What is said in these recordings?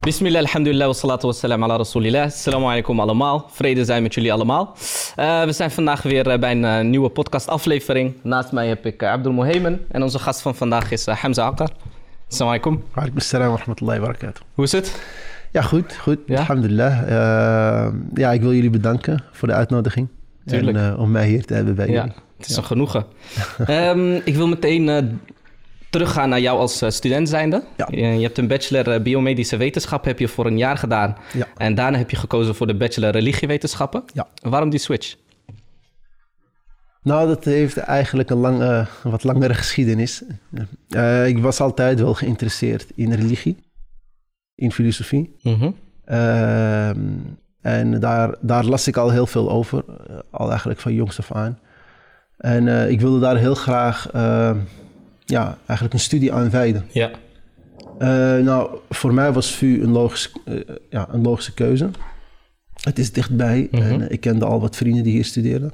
Bismillah, alhamdulillah, wa salatu wa salam ala rasulillah. Assalamu alaikum allemaal. Vrede zijn met jullie allemaal. Uh, we zijn vandaag weer uh, bij een uh, nieuwe podcastaflevering. Naast mij heb ik Abdul Mohemen. En onze gast van vandaag is Hamza Akkar. Assalamu alaikum. Wa alaikum assalam wa rahmatullahi wa barakatuh. Hoe is het? Ja, goed. Goed, ja? alhamdulillah. ja, ik wil jullie bedanken voor de uitnodiging. Tuurlijk. En, om mij hier te hebben bij ja, jullie. Het is een genoegen. um, ik wil meteen teruggaan naar jou als student zijnde. Ja. Je, hebt een bachelor biomedische wetenschap heb je voor een jaar gedaan. Ja. En daarna heb je gekozen voor de bachelor religiewetenschappen. Ja. Waarom die switch? Nou, dat heeft eigenlijk een lang, uh, wat langere geschiedenis. Uh, ik was altijd wel geïnteresseerd in religie, in filosofie. Mm -hmm. uh, en daar, daar las ik al heel veel over, al eigenlijk van jongs af aan. En ik wilde daar heel graag ja, eigenlijk een studie aan wijden. Ja. Uh, nou, voor mij was VU een logische, uh, ja, een logische keuze. Het is dichtbij Mhm. en ik kende al wat vrienden die hier studeerden.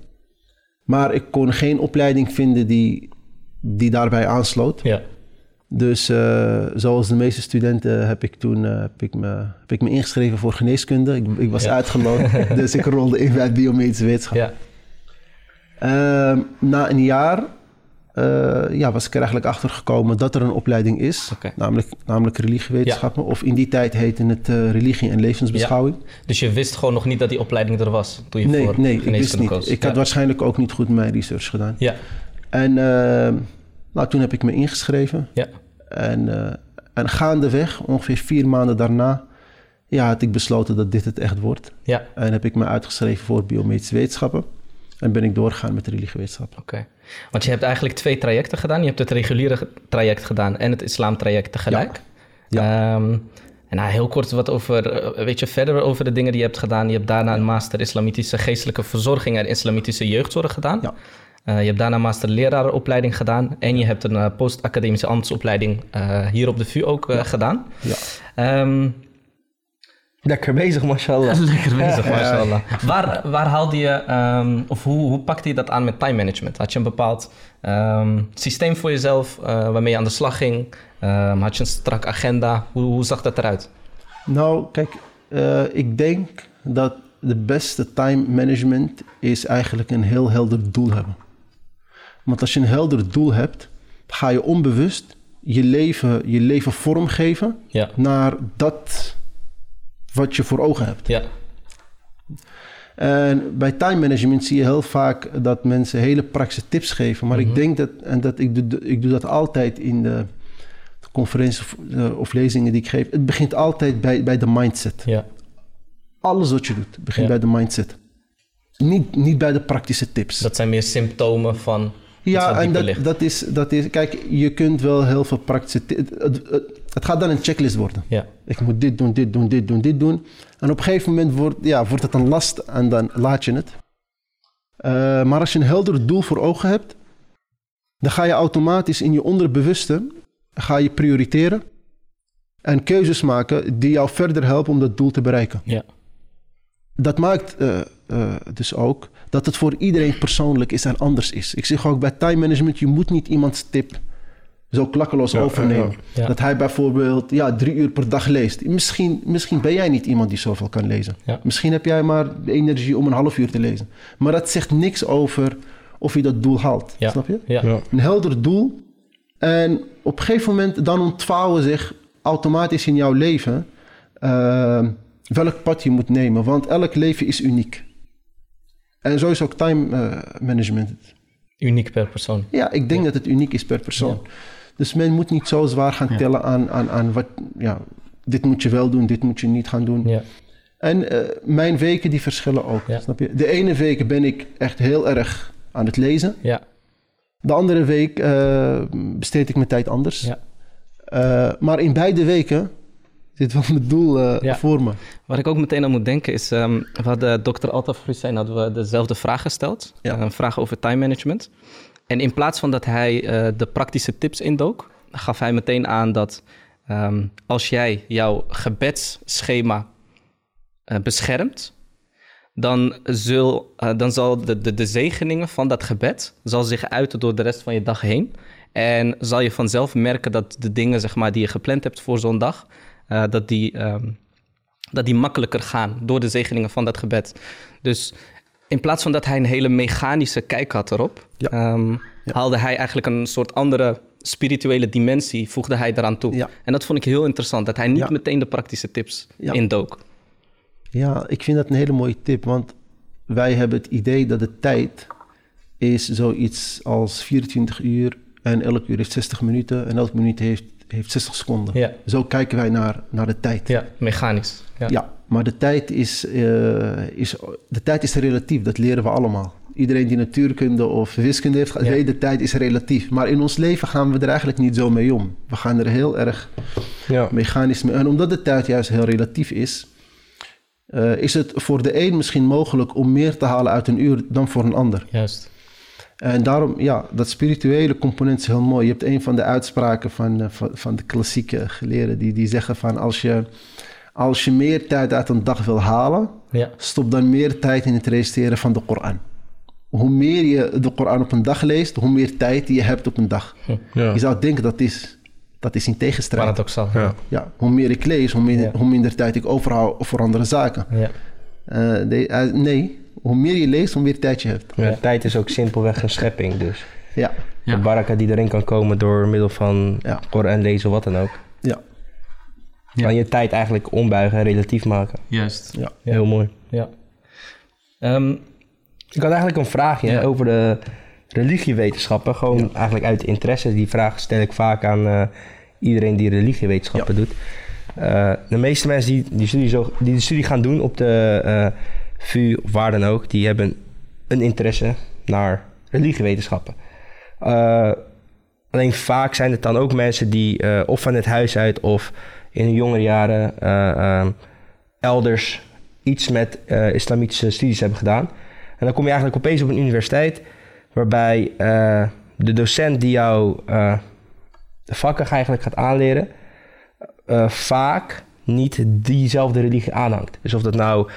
Maar ik kon geen opleiding vinden die, die daarbij aansloot. Ja. Dus zoals de meeste studenten heb ik toen heb ik me, heb ik me ingeschreven voor geneeskunde. Ik, ik was Ja. uitgeloot, dus ik rolde in bij biomedische wetenschap. Ja. Ehm, na een jaar ja, was ik er eigenlijk achter gekomen dat er een opleiding is, namelijk, namelijk religiewetenschappen. Of in die tijd heette het uh, religie en levensbeschouwing. Dus je wist gewoon nog niet dat die opleiding er was toen je Nee, voor nee, ik wist niet. koos? Ik had waarschijnlijk ook niet goed mijn research gedaan. Ja, En uh, nou, toen heb ik me ingeschreven. ja, En, uh, en gaandeweg, ongeveer vier maanden daarna, ja, had ik besloten dat dit het echt wordt. ja. En heb ik me uitgeschreven voor biomedische wetenschappen. En ben ik doorgegaan met religiewetenschappen. Oké. Want je hebt eigenlijk twee trajecten gedaan. Je hebt het reguliere traject gedaan en het islamtraject tegelijk. Ja. Ehm, en nou, heel kort wat over, eh, weet je, verder over de dingen die je hebt gedaan. Je hebt daarna een master islamitische geestelijke verzorging en islamitische jeugdzorg gedaan. Ja. Uh, je hebt daarna een master lerarenopleiding gedaan. En je hebt een uh, post-academische ambtsopleiding uh, hier op de VU ook Ja. gedaan. Ja. Um, Lekker bezig, mashallah. Lekker bezig, mashallah. Waar, waar haalde je, um, of hoe, hoe pakte je dat aan met time management? Had je een bepaald um, systeem voor jezelf uh, waarmee je aan de slag ging? Um, had je een strak agenda? Hoe, hoe zag dat eruit? Nou, kijk, uh, ik denk dat de beste time management is eigenlijk een heel helder doel hebben. Want als je een helder doel hebt, ga je onbewust je leven, je leven vormgeven ja. naar dat wat je voor ogen hebt. Ja. En bij time management zie je heel vaak dat mensen hele praktische tips geven. Maar Mhm. ik denk dat, en dat ik, doe, ik doe dat altijd in de, conferenties of, uh, of lezingen die ik geef. Het begint altijd bij, bij de mindset. Ja. Alles wat je doet begint Ja. bij de mindset. Niet, niet bij de praktische tips. Dat zijn meer symptomen van ja, en dat, dat, is, dat is... Kijk, je kunt wel heel veel praktische... ti- Het, het, het, het gaat dan een checklist worden. Ja. Ik moet dit doen, dit doen, dit doen, dit doen. En op een gegeven moment wordt, ja, wordt het een last en dan laat je het. Uh, maar als je een helder doel voor ogen hebt, dan ga je automatisch in je onderbewuste ga je prioriteren en keuzes maken die jou verder helpen om dat doel te bereiken. Ja. Dat maakt uh, uh, dus ook dat het voor iedereen persoonlijk is en anders is. Ik zeg ook bij time management, je moet niet iemands tip zo klakkeloos Ja, overnemen. ja, ja. Dat hij bijvoorbeeld ja, drie uur per dag leest. Misschien, misschien ben jij niet iemand die zoveel kan lezen. Ja. Misschien heb jij maar de energie om een half uur te lezen. Maar dat zegt niks over of je dat doel haalt. Ja. Snap je? Ja. Ja. Een helder doel. En op een gegeven moment dan ontvouwen zich automatisch in jouw leven uh, welk pad je moet nemen. Want elk leven is uniek. En zo is ook time uh, management. Uniek per persoon. Ja, ik denk dat het uniek is per persoon. Dus men moet niet zo zwaar gaan tellen aan, aan, aan wat, ja, dit moet je wel doen, dit moet je niet gaan doen. Ja. En uh, mijn weken die verschillen ook, Ja. snap je? De ene week ben ik echt heel erg aan het lezen. Ja. De andere week uh, besteed ik mijn tijd anders. Ja. Uh, maar in beide weken zit wel mijn doel uh, Ja. voor me. Waar ik ook meteen aan moet denken is, um, we hadden Dr. Altaf Hussein hadden we dezelfde vraag gesteld. Ja. Een vraag over time management. En in plaats van dat hij uh, de praktische tips indook, gaf hij meteen aan dat um, als jij jouw gebedsschema uh, beschermt, dan, zul, uh, dan zal de, de, de zegeningen van dat gebed zal zich uiten door de rest van je dag heen. En zal je vanzelf merken dat de dingen zeg maar, die je gepland hebt voor zo'n dag, eh, dat, die, ehm, dat die makkelijker gaan door de zegeningen van dat gebed. Dus in plaats van dat hij een hele mechanische kijk had erop, Ja. ehm, Ja. haalde hij eigenlijk een soort andere spirituele dimensie, voegde hij eraan toe. Ja. En dat vond ik heel interessant, dat hij niet meteen de praktische tips indook. Ja, ik vind dat een hele mooie tip, want wij hebben het idee dat de tijd is zoiets als 24 uur en elk uur heeft 60 minuten en elk minuut heeft, heeft 60 seconden. Ja. Zo kijken wij naar, naar de tijd. Ja, mechanisch. Ja. Ja, maar de tijd is, eh, is, de tijd is relatief, dat leren we allemaal. Iedereen die natuurkunde of wiskunde heeft, Ja. weet de tijd is relatief. Maar in ons leven gaan we er eigenlijk niet zo mee om. We gaan er heel erg Ja. mechanisch mee. En omdat de tijd juist heel relatief is, eh, is het voor de een misschien mogelijk om meer te halen uit een uur dan voor een ander. Juist. En daarom, ja, dat spirituele component is heel mooi. Je hebt een van de uitspraken van, eh, van, van de klassieke geleerden die, die zeggen van als je, als je meer tijd uit een dag wil halen, Ja. stop dan meer tijd in het reciteren van de Koran. Hoe meer je de Koran op een dag leest, hoe meer tijd je hebt op een dag. Ja. Je zou denken dat is, dat is in tegenstrijd. Paradoxaal. Ja. Ja, hoe meer ik lees, hoe minder, Ja. hoe minder tijd ik overhoud voor andere zaken. Ja. Eh, de- eh, nee, hoe meer je leest, hoe meer tijd je hebt. Ja, Tijd is ook simpelweg een schepping, dus Ja, de baraka die erin kan komen door middel van Ja. Koran lezen of wat dan ook, ja, Ja. kan je tijd eigenlijk ombuigen en relatief maken. Juist. ja. Heel mooi. Ja. Ehm, Ik had eigenlijk een vraagje Ja. over de religiewetenschappen. Gewoon eigenlijk uit interesse. Die vraag stel ik vaak aan eh, iedereen die religiewetenschappen doet. Eh, de meeste mensen die, die, studie zo, die de studie gaan doen op de eh VU of waar dan ook, die hebben een interesse naar religiewetenschappen. Eh, alleen vaak zijn het dan ook mensen die eh, of van het huis uit of in hun jongere jaren eh, eh, elders iets met islamitische studies hebben gedaan. En dan kom je eigenlijk opeens op een universiteit waarbij de docent die jou de vakken eigenlijk gaat aanleren, vaak niet diezelfde religie aanhangt. Dus of dat nou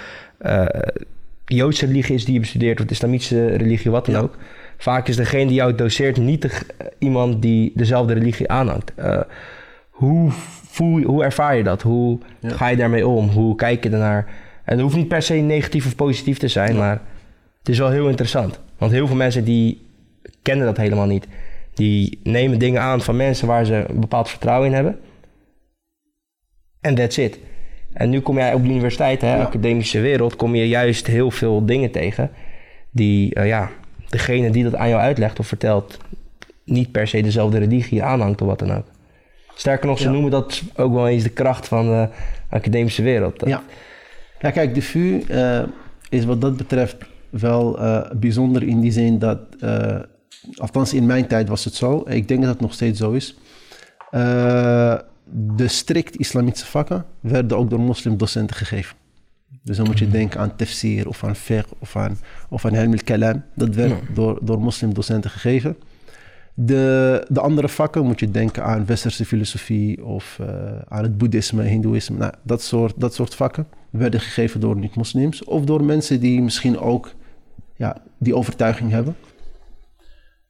Joodse religie is die je bestudeert of de islamitische religie, wat dan Ja. ook. Vaak is degene die jou doseert niet de, iemand die dezelfde religie aanhangt. Eh, hoe, voel, hoe ervaar je dat? Hoe Ja. ga je daarmee om? Hoe kijk je ernaar? En het hoeft niet per se negatief of positief te zijn, maar het is wel heel interessant. Want heel veel mensen die kennen dat helemaal niet. Die nemen dingen aan van mensen waar ze een bepaald vertrouwen in hebben. En that's it. En nu kom jij op de universiteit, hè, Ja. academische wereld, kom je juist heel veel dingen tegen. Die, eh, ja, degene die dat aan jou uitlegt of vertelt, niet per se dezelfde religie aanhangt of wat dan ook. Sterker nog, ze Ja. noemen dat ook wel eens de kracht van de academische wereld. Dat- Ja. Ja, kijk, de VU eh, is wat dat betreft wel eh, bijzonder in die zin dat, althans in mijn tijd was het zo, ik denk dat het nog steeds zo is. De strikt islamitische vakken werden ook door moslimdocenten gegeven. Dus dan moet je denken aan tafsir of aan fiqh of aan, of aan helm al-kalam. Dat werd door, door moslimdocenten gegeven. De, de andere vakken moet je denken aan westerse filosofie of eh, aan het boeddhisme, hindoeïsme. Nou, dat, soort, dat soort vakken werden gegeven door niet-moslims of door mensen die misschien ook ja, die overtuiging hebben.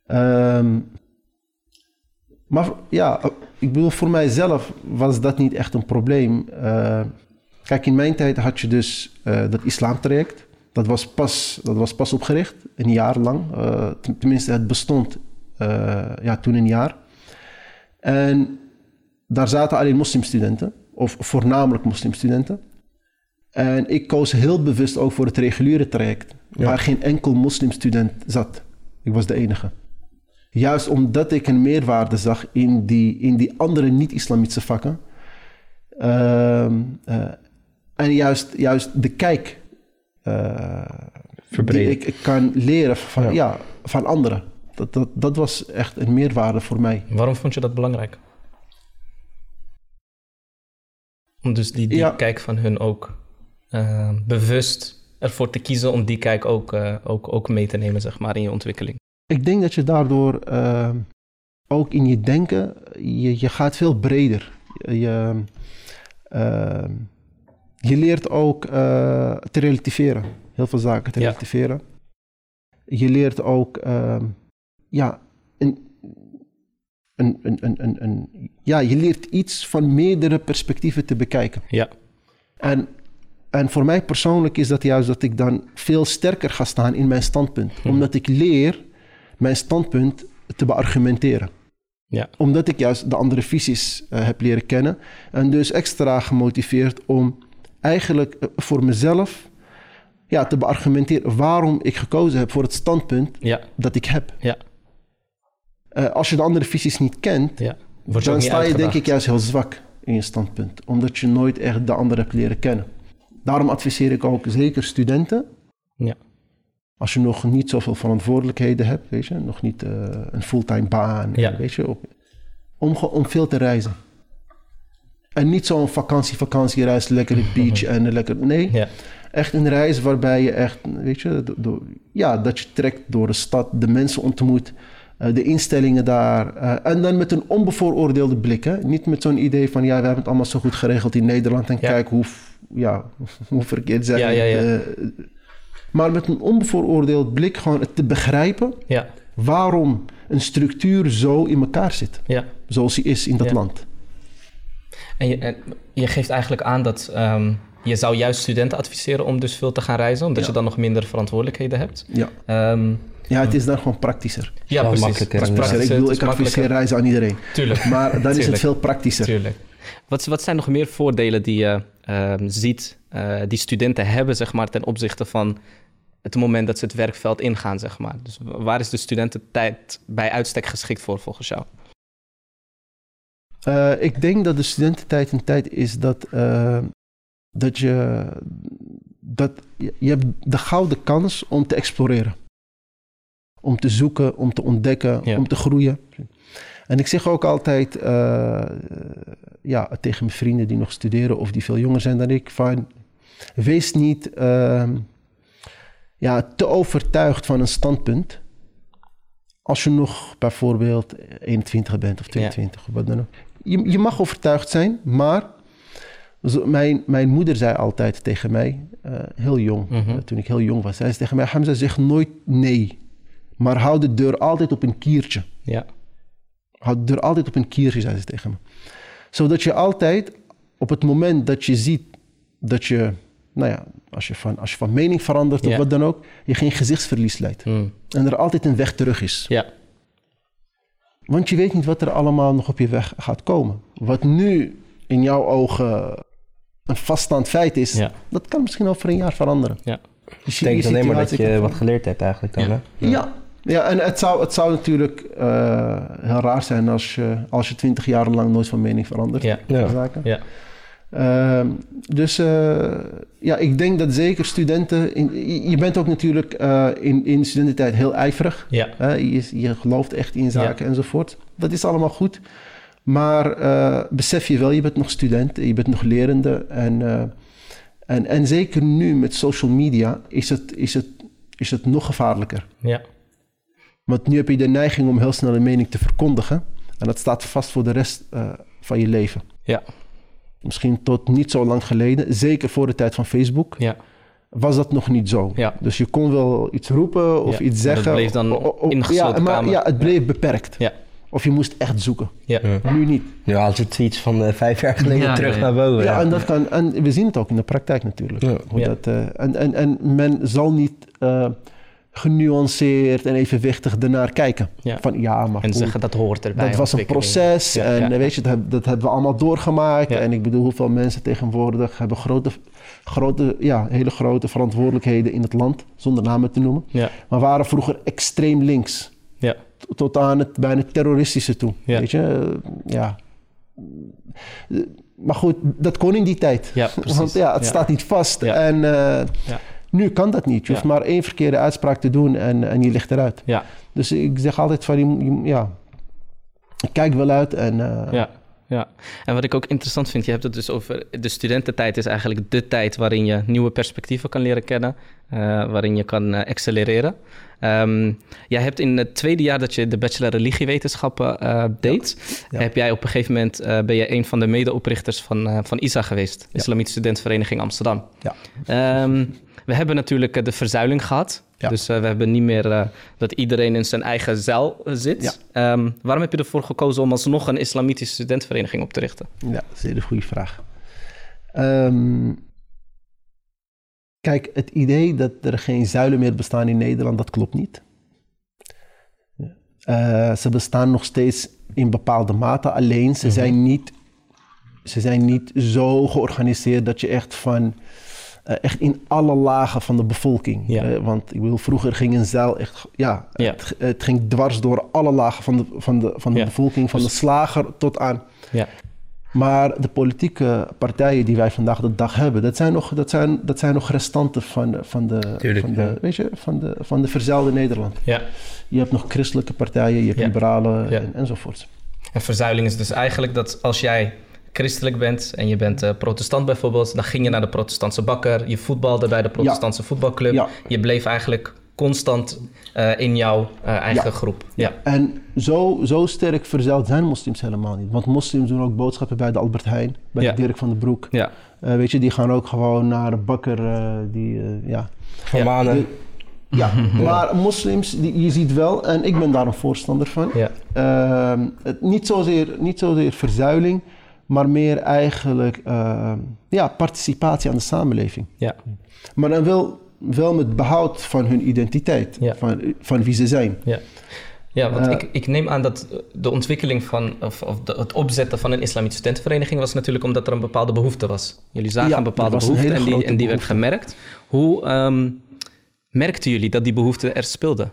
Ehm, maar ja, ik bedoel, voor mijzelf was dat niet echt een probleem. Eh, kijk, in mijn tijd had je dus eh, dat islamtraject. Dat was, pas, dat was pas opgericht, een jaar lang. Eh, ten- tenminste, het bestond ja, toen een jaar. En daar zaten alleen moslimstudenten, of voornamelijk moslimstudenten. En ik koos heel bewust ook voor het reguliere traject, waar geen enkel moslimstudent zat. Ik was de enige. Juist omdat ik een meerwaarde zag in die, in die andere niet-islamitische vakken. Ehm, eh, en juist, juist de kijk eh, die ik, ik kan leren van, Ja. ja. van anderen. Dat, dat, dat was echt een meerwaarde voor mij. waarom vond je dat belangrijk? Om dus die, die Ja. kijk van hun ook eh, bewust ervoor te kiezen om die kijk ook, ook, ook mee te nemen, zeg maar, in je ontwikkeling. Ik denk dat je daardoor eh, ook in je denken, je, je gaat veel breder. Je, eh, je leert ook eh, te relativeren. Heel veel zaken te Ja. relativeren. Je leert ook, eh, ja, een- een, een, een, een, een- ja, je leert iets van meerdere perspectieven te bekijken. Ja, En, en voor mij persoonlijk is dat juist dat ik dan veel sterker ga staan in mijn standpunt. Omdat ik leer mijn standpunt te beargumenteren. ja, Omdat ik juist de andere visies eh, heb leren kennen. En dus extra gemotiveerd om eigenlijk eh, voor mezelf ja, te beargumenteren waarom ik gekozen heb voor het standpunt ja, dat ik heb. ja, Eh, als je de andere visies niet kent, ja. Dan sta je denk ik juist heel zwak in je standpunt. Omdat je nooit echt de ander hebt leren kennen. Daarom adviseer ik ook zeker studenten. Ja, Als je nog niet zoveel verantwoordelijkheden hebt, weet je, nog niet eh, een fulltime baan, Ja. weet je, op, om, om veel te reizen. En niet zo'n vakantie, vakantiereis, lekker de beach en lekker. Nee, ja, echt een reis waarbij je echt, weet je, do- do- ja, dat je trekt door de stad, de mensen ontmoet, eh, de instellingen daar. eh, en dan met een onbevooroordeelde blik. Hè? Niet met zo'n idee van, ja, we hebben het allemaal zo goed geregeld in Nederland en Ja. kijk hoe, ja, hoe verkeerd zijn Ja, ja, ja. Maar met een onbevooroordeeld blik gewoon het te begrijpen ja, waarom een structuur zo in elkaar zit. ja. Zoals die is in dat Ja. land. En je, en je geeft eigenlijk aan dat ehm, je zou juist studenten adviseren om dus veel te gaan reizen, omdat Ja. je dan nog minder verantwoordelijkheden hebt. Ja. Ehm, ja, het is dan gewoon praktischer. ja, precies. makkelijker Het is en- ik praktischer, bedoel, ik is adviseer reizen aan iedereen. Tuurlijk. Maar dan is het veel praktischer. Tuurlijk. Wat, wat zijn nog meer voordelen die je ehm, ziet, eh, die studenten hebben, zeg maar, ten opzichte van het moment dat ze het werkveld ingaan, zeg maar? Dus wa- waar is de studententijd bij uitstek geschikt voor, volgens jou? Eh, ik denk dat de studententijd een tijd is dat, eh, dat je, dat je je hebt de gouden kans om te exploreren. Om te zoeken, om te ontdekken, Ja. om te groeien. En ik zeg ook altijd eh, ja, tegen mijn vrienden die nog studeren of die veel jonger zijn dan ik, van wees niet ehm, ja, te overtuigd van een standpunt. Als je nog bijvoorbeeld 21 bent of 22 of wat dan ook. Je, je mag overtuigd zijn, maar mijn, mijn moeder zei altijd tegen mij, eh, heel jong, Mhm. eh, toen ik heel jong was, zei ze tegen mij, Hamza, zeg nooit nee, maar hou de deur altijd op een kiertje. Ja, Houd de deur altijd op een kiertje, zei ze tegen me. Zodat je altijd, op het moment dat je ziet dat je, nou ja, als je van, als je van mening verandert of wat dan ook, je geen gezichtsverlies leidt. Hmm. En er altijd een weg terug is. ja, Want je weet niet wat er allemaal nog op je weg gaat komen. Wat nu in jouw ogen een vaststaand feit is, Ja. dat kan misschien over een jaar veranderen. ja, Dus je alleen maar dat je wat geleerd hebt eigenlijk dan, Ja. hè? Ja, ja en het zou, het zou natuurlijk eh, heel raar zijn als je, als je twintig jaar lang nooit van mening verandert. ja, Ja. Zaken. ja, Ehm, dus eh, ja, ik denk dat zeker studenten. In, je- bent ook natuurlijk eh, in, in studententijd heel ijverig. ja, hè, je, je gelooft echt in zaken enzovoort. Dat is allemaal goed. Maar eh, besef je wel, je bent nog student, je bent nog lerende. En, eh, en, en zeker nu met social media is het, is het, is het nog gevaarlijker. ja, Want nu heb je de neiging om heel snel een mening te verkondigen. En dat staat vast voor de rest eh, van je leven. ja, Misschien tot niet zo lang geleden, zeker voor de tijd van Facebook, ja, was dat nog niet zo. Ja. Dus je kon wel iets roepen of Ja, iets zeggen. bleef dan O- o- ja, maar ja, het bleef beperkt. ja, Of je moest echt zoeken. ja, Ja. Nu niet. Nu haalt ze tweets van eh, vijf jaar geleden Ja, terug ja. naar boven. Ja, en, dat kan, en we zien het ook in de praktijk natuurlijk. Ja. Hoe Ja. dat, eh, en, en, en men zal niet eh, genuanceerd en evenwichtig ernaar kijken. Ja. Van ja, maar En goed, zeggen dat hoort erbij. dat was een proces Ja, en ja. weet je, dat, dat hebben we allemaal doorgemaakt. En ik bedoel, hoeveel mensen tegenwoordig hebben grote, grote, ja, hele grote verantwoordelijkheden in het land, zonder namen te noemen. Ja, Maar waren vroeger extreem links, ja, tot aan het bijna terroristische toe. Ja. Weet je, ja. Maar goed, dat kon in die tijd. ja, precies. Want ja, het staat niet vast. En eh, Ja. Nu kan dat niet. Je hoeft maar één verkeerde uitspraak te doen en, en je ligt eruit. Ja, Dus ik zeg altijd van, je, ja, kijk wel uit en... eh, ja, ja. En wat ik ook interessant vind, je hebt het dus over de studententijd is eigenlijk de tijd waarin je nieuwe perspectieven kan leren kennen, eh, waarin je kan eh, accelereren. Ehm, jij hebt in het tweede jaar dat je de bachelor religiewetenschappen deed, Ja. heb jij op een gegeven moment ben je een van de medeoprichters van, van ISA geweest, Ja. Islamitische Studentenvereniging Amsterdam. Ja. Ehm, we hebben natuurlijk eh, de verzuiling gehad. Ja. Dus eh, we hebben niet meer eh, dat iedereen in zijn eigen zeil zit. Ja. Ehm, waarom heb je ervoor gekozen om alsnog een islamitische studentenvereniging op te richten? Ja, dat is een hele goede vraag. Ehm, kijk, het idee dat er geen zuilen meer bestaan in Nederland, dat klopt niet. Ze bestaan nog steeds in bepaalde mate, alleen ze, zijn niet, ze zijn niet zo georganiseerd dat je echt van... eh, echt in alle lagen van de bevolking. Ja. Eh, want ik bedoel, vroeger ging een zuil echt... Ja, Ja. Het, het ging dwars door alle lagen van de, van de, van de Ja. bevolking. Van de slager tot aan Ja, maar de politieke partijen die wij vandaag de dag hebben, dat zijn nog, dat zijn, dat zijn nog restanten van de, van de, Tuurlijk, van de, ja. weet je, van de, van de verzelde Nederland. ja. Je hebt nog christelijke partijen, je hebt Ja. liberalen Ja. en, enzovoorts. En verzuiling is dus eigenlijk dat als jij christelijk bent en je bent eh, protestant bijvoorbeeld, dan ging je naar de protestantse bakker, je voetbalde bij de protestantse voetbalclub, Ja. je bleef eigenlijk constant eh, in jouw eh, eigen Ja. groep. Ja, En zo, zo sterk verzeild zijn moslims helemaal niet. Want moslims doen ook boodschappen bij de Albert Heijn, bij Ja. de Dirk van den Broek. ja, Eh, weet je, die gaan ook gewoon naar de bakker. eh, die, eh, ja. Van manen. De- ja, maar moslims, die, je ziet wel, en ik ben daar een voorstander van. ja, Ehm, het, niet, zozeer, niet zozeer verzuiling, maar meer eigenlijk ehm, ja, participatie aan de samenleving. ja, Maar dan wel, wel met behoud van hun identiteit, Ja. van, van wie ze zijn. ja. Ja, want Eh, ik, ik neem aan dat de ontwikkeling van, of, of de- het opzetten van een islamitische studentenvereniging was natuurlijk omdat er een bepaalde behoefte was. Jullie zagen Ja, een bepaalde een behoefte en die, en die werd gemerkt. Hoe ehm, merkten jullie dat die behoefte er speelde?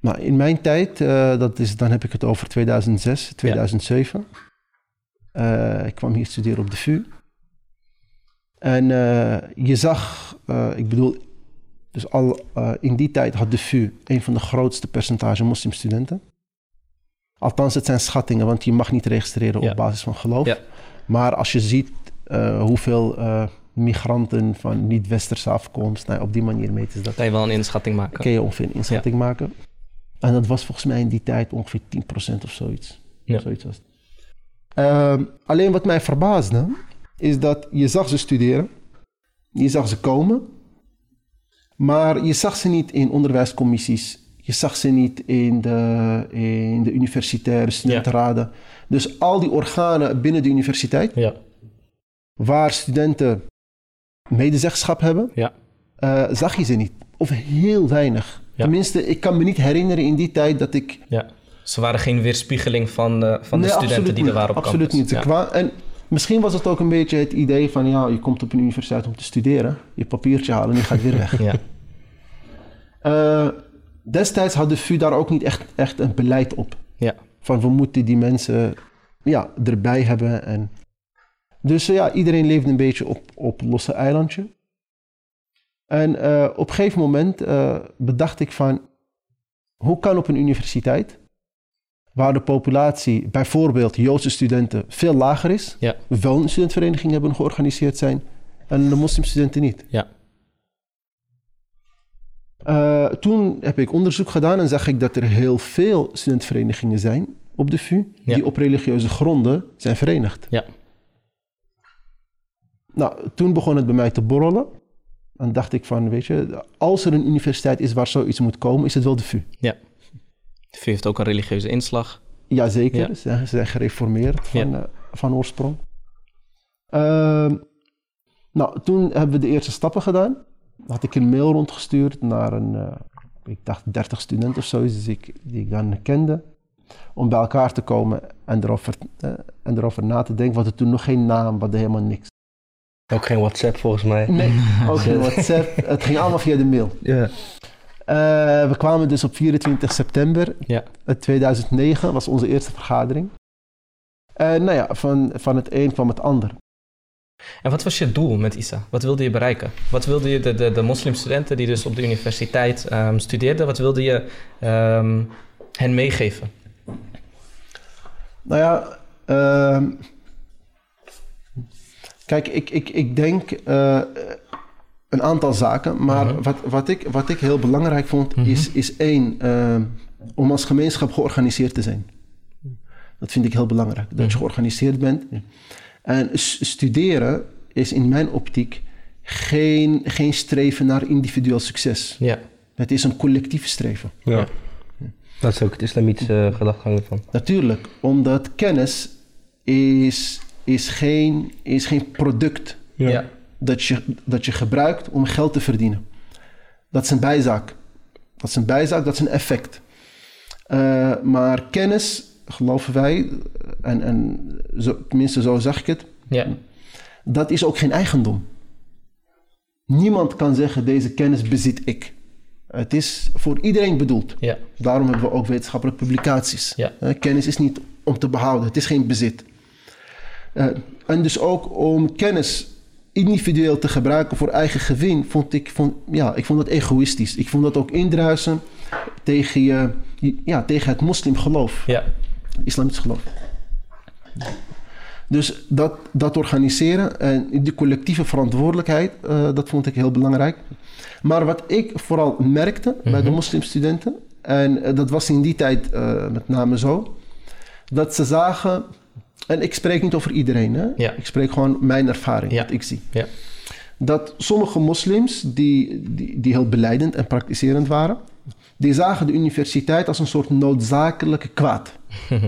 Nou, in mijn tijd, eh, dat is, dan heb ik het over 2006, 2007. Eh, ik kwam hier studeren op de VU. En eh, je zag, eh, ik bedoel, dus al eh, in die tijd had de VU een van de grootste percentage moslimstudenten. Althans, het zijn schattingen, want je mag niet registreren Ja. op basis van geloof. Ja. Maar als je ziet eh, hoeveel eh, migranten van niet-westerse afkomst, nou, op die manier meten ze dat Kan je wel een inschatting maken? kun je ongeveer een inschatting maken. En dat was volgens mij in die tijd ongeveer 10% of zoiets. Ja. zoiets was het. Ehm, alleen wat mij verbaasde, is dat je zag ze studeren. Je zag ze komen. Maar je zag ze niet in onderwijscommissies. Je zag ze niet in de, in de universitaire studentenraden. Dus al die organen binnen de universiteit, Ja, waar studenten medezeggenschap hebben, ja, eh, zag je ze niet. Of heel weinig. Tenminste, ik kan me niet herinneren in die tijd dat ik... Ze waren geen weerspiegeling van de, van de studenten absoluut die er niet. waren op Absoluut campus. niet. Ze Ja. En misschien was het ook een beetje het idee van... ja, je komt op een universiteit om te studeren. Je papiertje halen en je gaat weer weg. Ja, Eh, destijds had de VU daar ook niet echt, echt een beleid op. ja, Van we moeten die mensen ja, erbij hebben. En... Dus eh, ja, iedereen leefde een beetje op, op losse eilandje. En eh, op een gegeven moment eh, bedacht ik van... hoe kan op een universiteit... waar de populatie, bijvoorbeeld Joodse studenten, veel lager is... ja, wel een studentvereniging hebben georganiseerd zijn... en de moslimstudenten niet. ja, Eh, toen heb ik onderzoek gedaan en zag ik dat er heel veel studentverenigingen zijn op de VU... Ja. die op religieuze gronden zijn verenigd. ja, Nou, toen begon het bij mij te borrelen. En dacht ik van, weet je, als er een universiteit is waar zoiets moet komen, is het wel de VU. ja. VU heeft ook een religieuze inslag. Jazeker, Ja. Ze, zijn, ze zijn gereformeerd van, Ja. eh, van oorsprong. Ehm, nou, toen hebben we de eerste stappen gedaan. Had ik een mail rondgestuurd naar een, eh, ik dacht 30 studenten of zo, dus ik, die ik dan kende. Om bij elkaar te komen en erover, eh, en erover na te denken. Want er toen nog geen naam, we hadden helemaal niks. Ook geen WhatsApp volgens mij. Nee, ook geen WhatsApp. Het ging allemaal via de mail. Ja. Eh, we kwamen dus op 24 september Ja, eh, 2009, was onze eerste vergadering. En nou ja, van, van het een kwam het ander. En wat was je doel met ISA? Wat wilde je bereiken? Wat wilde je de, de, de moslimstudenten die dus op de universiteit ehm, studeerden, wat wilde je ehm, hen meegeven? Nou ja, ehm, kijk, ik, ik, ik denk eh, een aantal zaken, maar Mhm. wat, wat, ik, wat ik heel belangrijk vond, Mhm. is, is één, ehm, om als gemeenschap georganiseerd te zijn. Dat vind ik heel belangrijk, dat je Mhm. georganiseerd bent. En studeren is in mijn optiek geen, geen streven naar individueel succes. Ja. Het is een collectief streven. Ja. Dat is ook het islamitische gedachtegang ervan. Natuurlijk, omdat kennis is, is, geen, is geen product Ja. Dat je, dat je gebruikt om geld te verdienen. Dat is een bijzaak. Dat is een bijzaak, dat is een effect. Eh, maar kennis, geloven wij, en, en zo, tenminste zo zag ik het, Ja. dat is ook geen eigendom. Niemand kan zeggen, deze kennis bezit ik. Het is voor iedereen bedoeld. Ja. Daarom hebben we ook wetenschappelijke publicaties. Ja. Eh, kennis is niet om te behouden, het is geen bezit. Eh, en dus ook om kennis individueel te gebruiken voor eigen gewin, vond ik, vond, ja, ik vond dat egoïstisch. Ik vond dat ook indruisen tegen, je, ja, tegen het moslimgeloof, Ja. islamitisch geloof. Dus dat, dat organiseren en die collectieve verantwoordelijkheid, eh, dat vond ik heel belangrijk. Maar wat ik vooral merkte bij de moslimstudenten, en eh, dat was in die tijd eh, met name zo, dat ze zagen, en ik spreek niet over iedereen, hè? Ja. ik spreek gewoon mijn ervaring, Ja. wat ik zie. Ja. Dat sommige moslims die, die, die heel beleidend en praktiserend waren, die zagen de universiteit als een soort noodzakelijke kwaad.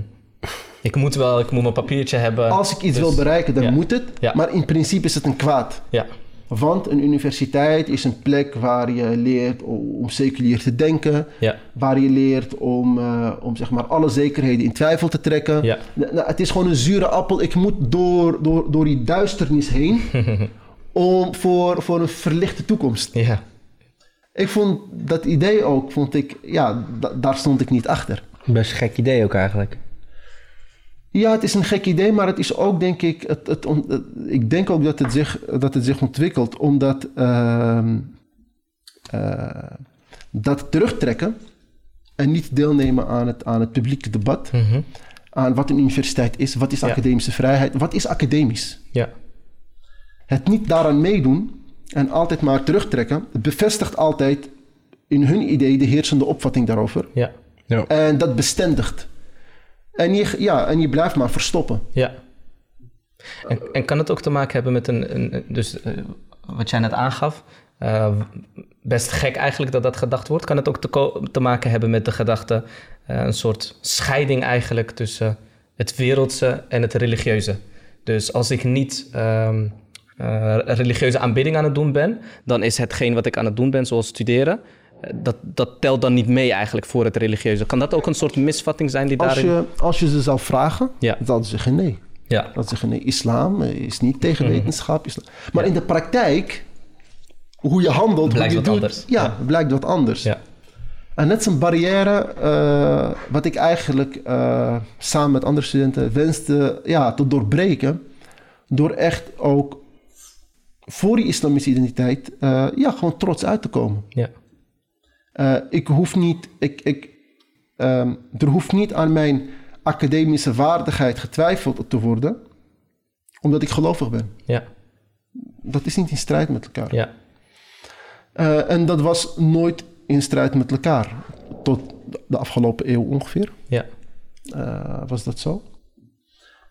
Ik moet wel, ik moet mijn papiertje hebben. Als ik iets Dus- wil bereiken, dan moet het. Maar in principe is het een kwaad. Ja. Want een universiteit is een plek waar je leert om seculier te denken. Ja. Waar je leert om, eh, om zeg maar alle zekerheden in twijfel te trekken. Ja. Nou, het is gewoon een zure appel. Ik moet door, door, door die duisternis heen om voor, voor een verlichte toekomst. Ja. Ik vond dat idee ook, vond ik, ja, da- daar stond ik niet achter. Best een gek idee ook eigenlijk. Ja, het is een gek idee, maar het is ook, denk ik, het, het, ik denk ook dat het zich, dat het zich ontwikkelt omdat ehm, eh, dat terugtrekken en niet deelnemen aan het, aan het publieke debat, Mhm. aan wat een universiteit is, wat is Ja. academische vrijheid, wat is academisch. Ja. Het niet daaraan meedoen en altijd maar terugtrekken, bevestigt altijd in hun idee de heersende opvatting daarover. Ja. Ja. En dat bestendigt. En je, ja, en je blijft maar verstoppen. Ja. En, en kan het ook te maken hebben met een, een dus eh, wat jij net aangaf, eh, best gek eigenlijk dat dat gedacht wordt. Kan het ook te, te maken hebben met de gedachte, eh, een soort scheiding eigenlijk tussen het wereldse en het religieuze. Dus als ik niet ehm, eh, religieuze aanbidding aan het doen ben, dan is hetgeen wat ik aan het doen ben, zoals studeren, dat, dat telt dan niet mee eigenlijk voor het religieuze. Kan dat ook een soort misvatting zijn die Als daarin... je, als je ze zou vragen, Ja. dan zeggen nee. Ja, Dat ze zeggen nee, islam is niet tegen Mhm. wetenschap. Islam. Maar in de praktijk, hoe je handelt, Blijkt hoe je wat doet, anders. Ja, Ja. blijkt wat anders. ja, En is een barrière eh, wat ik eigenlijk eh, samen met andere studenten wenste ja, te doorbreken. Door echt ook voor die islamische identiteit eh, ja, gewoon trots uit te komen. ja, Eh, ik hoef niet, ik, ik, ehm, er hoeft niet aan mijn academische waardigheid getwijfeld te worden, omdat ik gelovig ben. ja, Dat is niet in strijd met elkaar. ja. Eh, en dat was nooit in strijd met elkaar. Tot de afgelopen eeuw ongeveer Ja, eh, was dat zo.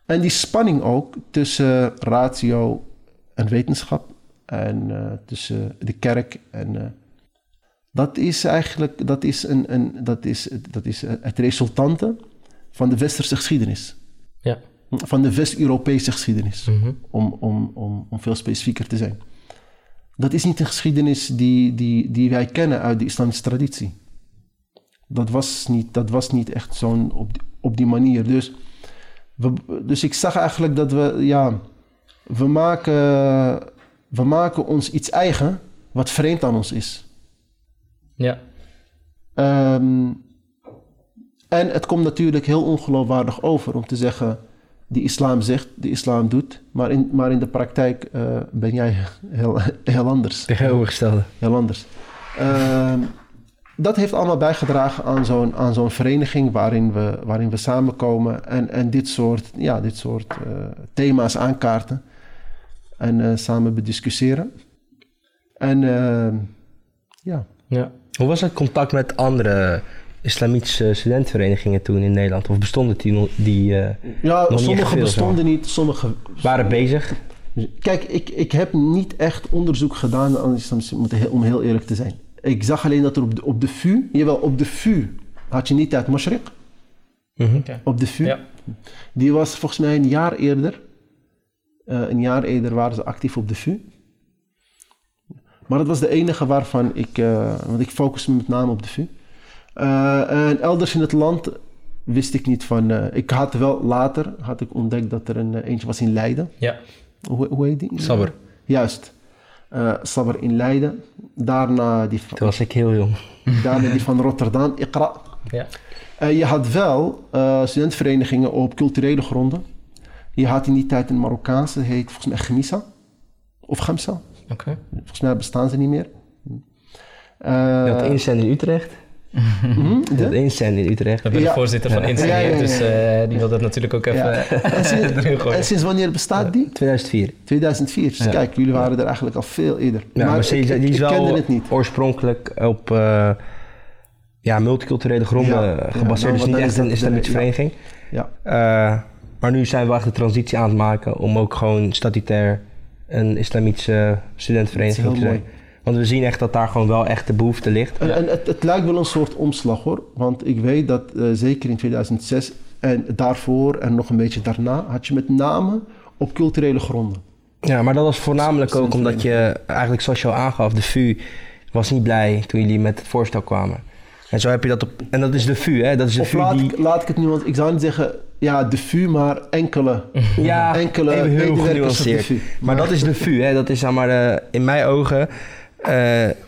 En die spanning ook tussen ratio en wetenschap en tussen de kerk en dat is eigenlijk dat is een, een, dat is, dat is het resultante van de westerse geschiedenis. ja. Van de West-Europese geschiedenis, Mhm. om, om, om, om veel specifieker te zijn. Dat is niet een geschiedenis die, die, die wij kennen uit de islamische traditie. Dat was niet, dat was niet echt zo'n op, die- op die manier. Dus, we, dus ik zag eigenlijk dat we, ja, we maken, we maken ons iets eigen wat vreemd aan ons is. Ja, Ehm, en het komt natuurlijk heel ongeloofwaardig over om te zeggen: die islam zegt, de islam doet, maar in, maar in de praktijk eh, ben jij heel, heel anders. Tegenovergestelde. Heel anders. Ehm, dat heeft allemaal bijgedragen aan zo'n, aan zo'n vereniging waarin we, waarin we samenkomen en, en dit soort, ja, dit soort eh, thema's aankaarten en eh, samen bediscussiëren. En ehm, ja. ja. Hoe was het contact met andere islamitische studentenverenigingen toen in Nederland? Of bestonden die, nog- die eh, Ja, sommige veel, bestonden niet, sommige waren bezig? Kijk, ik, ik heb niet echt onderzoek gedaan aan de islam, moet heel- om heel eerlijk te zijn. Ik zag alleen dat er op de, op de VU, jawel, op de VU had je niet uit Mashriq, Oké. op de VU. Ja. Die was volgens mij een jaar eerder. eh, een jaar eerder waren ze actief op de VU. Maar dat was de enige waarvan ik, eh, want ik focus me met name op de VU. Eh, en elders in het land wist ik niet van. eh, ik had wel later had ik ontdekt dat er een eentje was in Leiden. Ja. Hoe, hoe heet die? Sabber. Juist. Sabber in Leiden. Daarna die, van- Toen was ik heel jong. daarna die van Rotterdam, Iqra. Ja. Je had wel studentenverenigingen op culturele gronden. Je had in die tijd een Marokkaanse, heet volgens mij Gemisa. Of Gemsa. Oké. Volgens mij bestaan ze niet meer. Eh, Je had Incen in Utrecht. mhm, Je de? had Incen in Utrecht. We hebben de voorzitter van Ja. Insight Ja, ja, ja, dus eh, die wil dat natuurlijk ook even Ja. En, sinds, erin gooien. en sinds wanneer bestaat die? 2004. 2004. Dus Ja. kijk, jullie waren er eigenlijk al veel eerder. Ja, maar, ze- ik, die ik- is ik wel kende het niet. oorspronkelijk op eh, ja, multiculturele gronden Ja, eh, ja, gebaseerd. nou, dus niet dan echt is dat een islamitische ja. vereniging. Ja. Eh, maar nu zijn we echt de transitie aan het maken om ook gewoon statutair een islamitische studentenvereniging te zijn. Want we zien echt dat daar gewoon wel echt de behoefte ligt. En, en het, het lijkt wel een soort omslag hoor. Want ik weet dat eh, zeker in 2006 en daarvoor en nog een beetje daarna had je met name op culturele gronden. Ja, maar dat was voornamelijk ook omdat je, eigenlijk zoals je al aangaf, de VU was niet blij toen jullie met het voorstel kwamen. En zo heb je dat op, en dat is de VU, hè? Dat is de Of VU laat, die, ik, laat ik het nu, want ik zou niet zeggen ja, de VU, maar enkele, ja, enkele heel de genuanceerd. Maar dat is de VU, hè? dat is zeg maar, eh, in mijn ogen eh,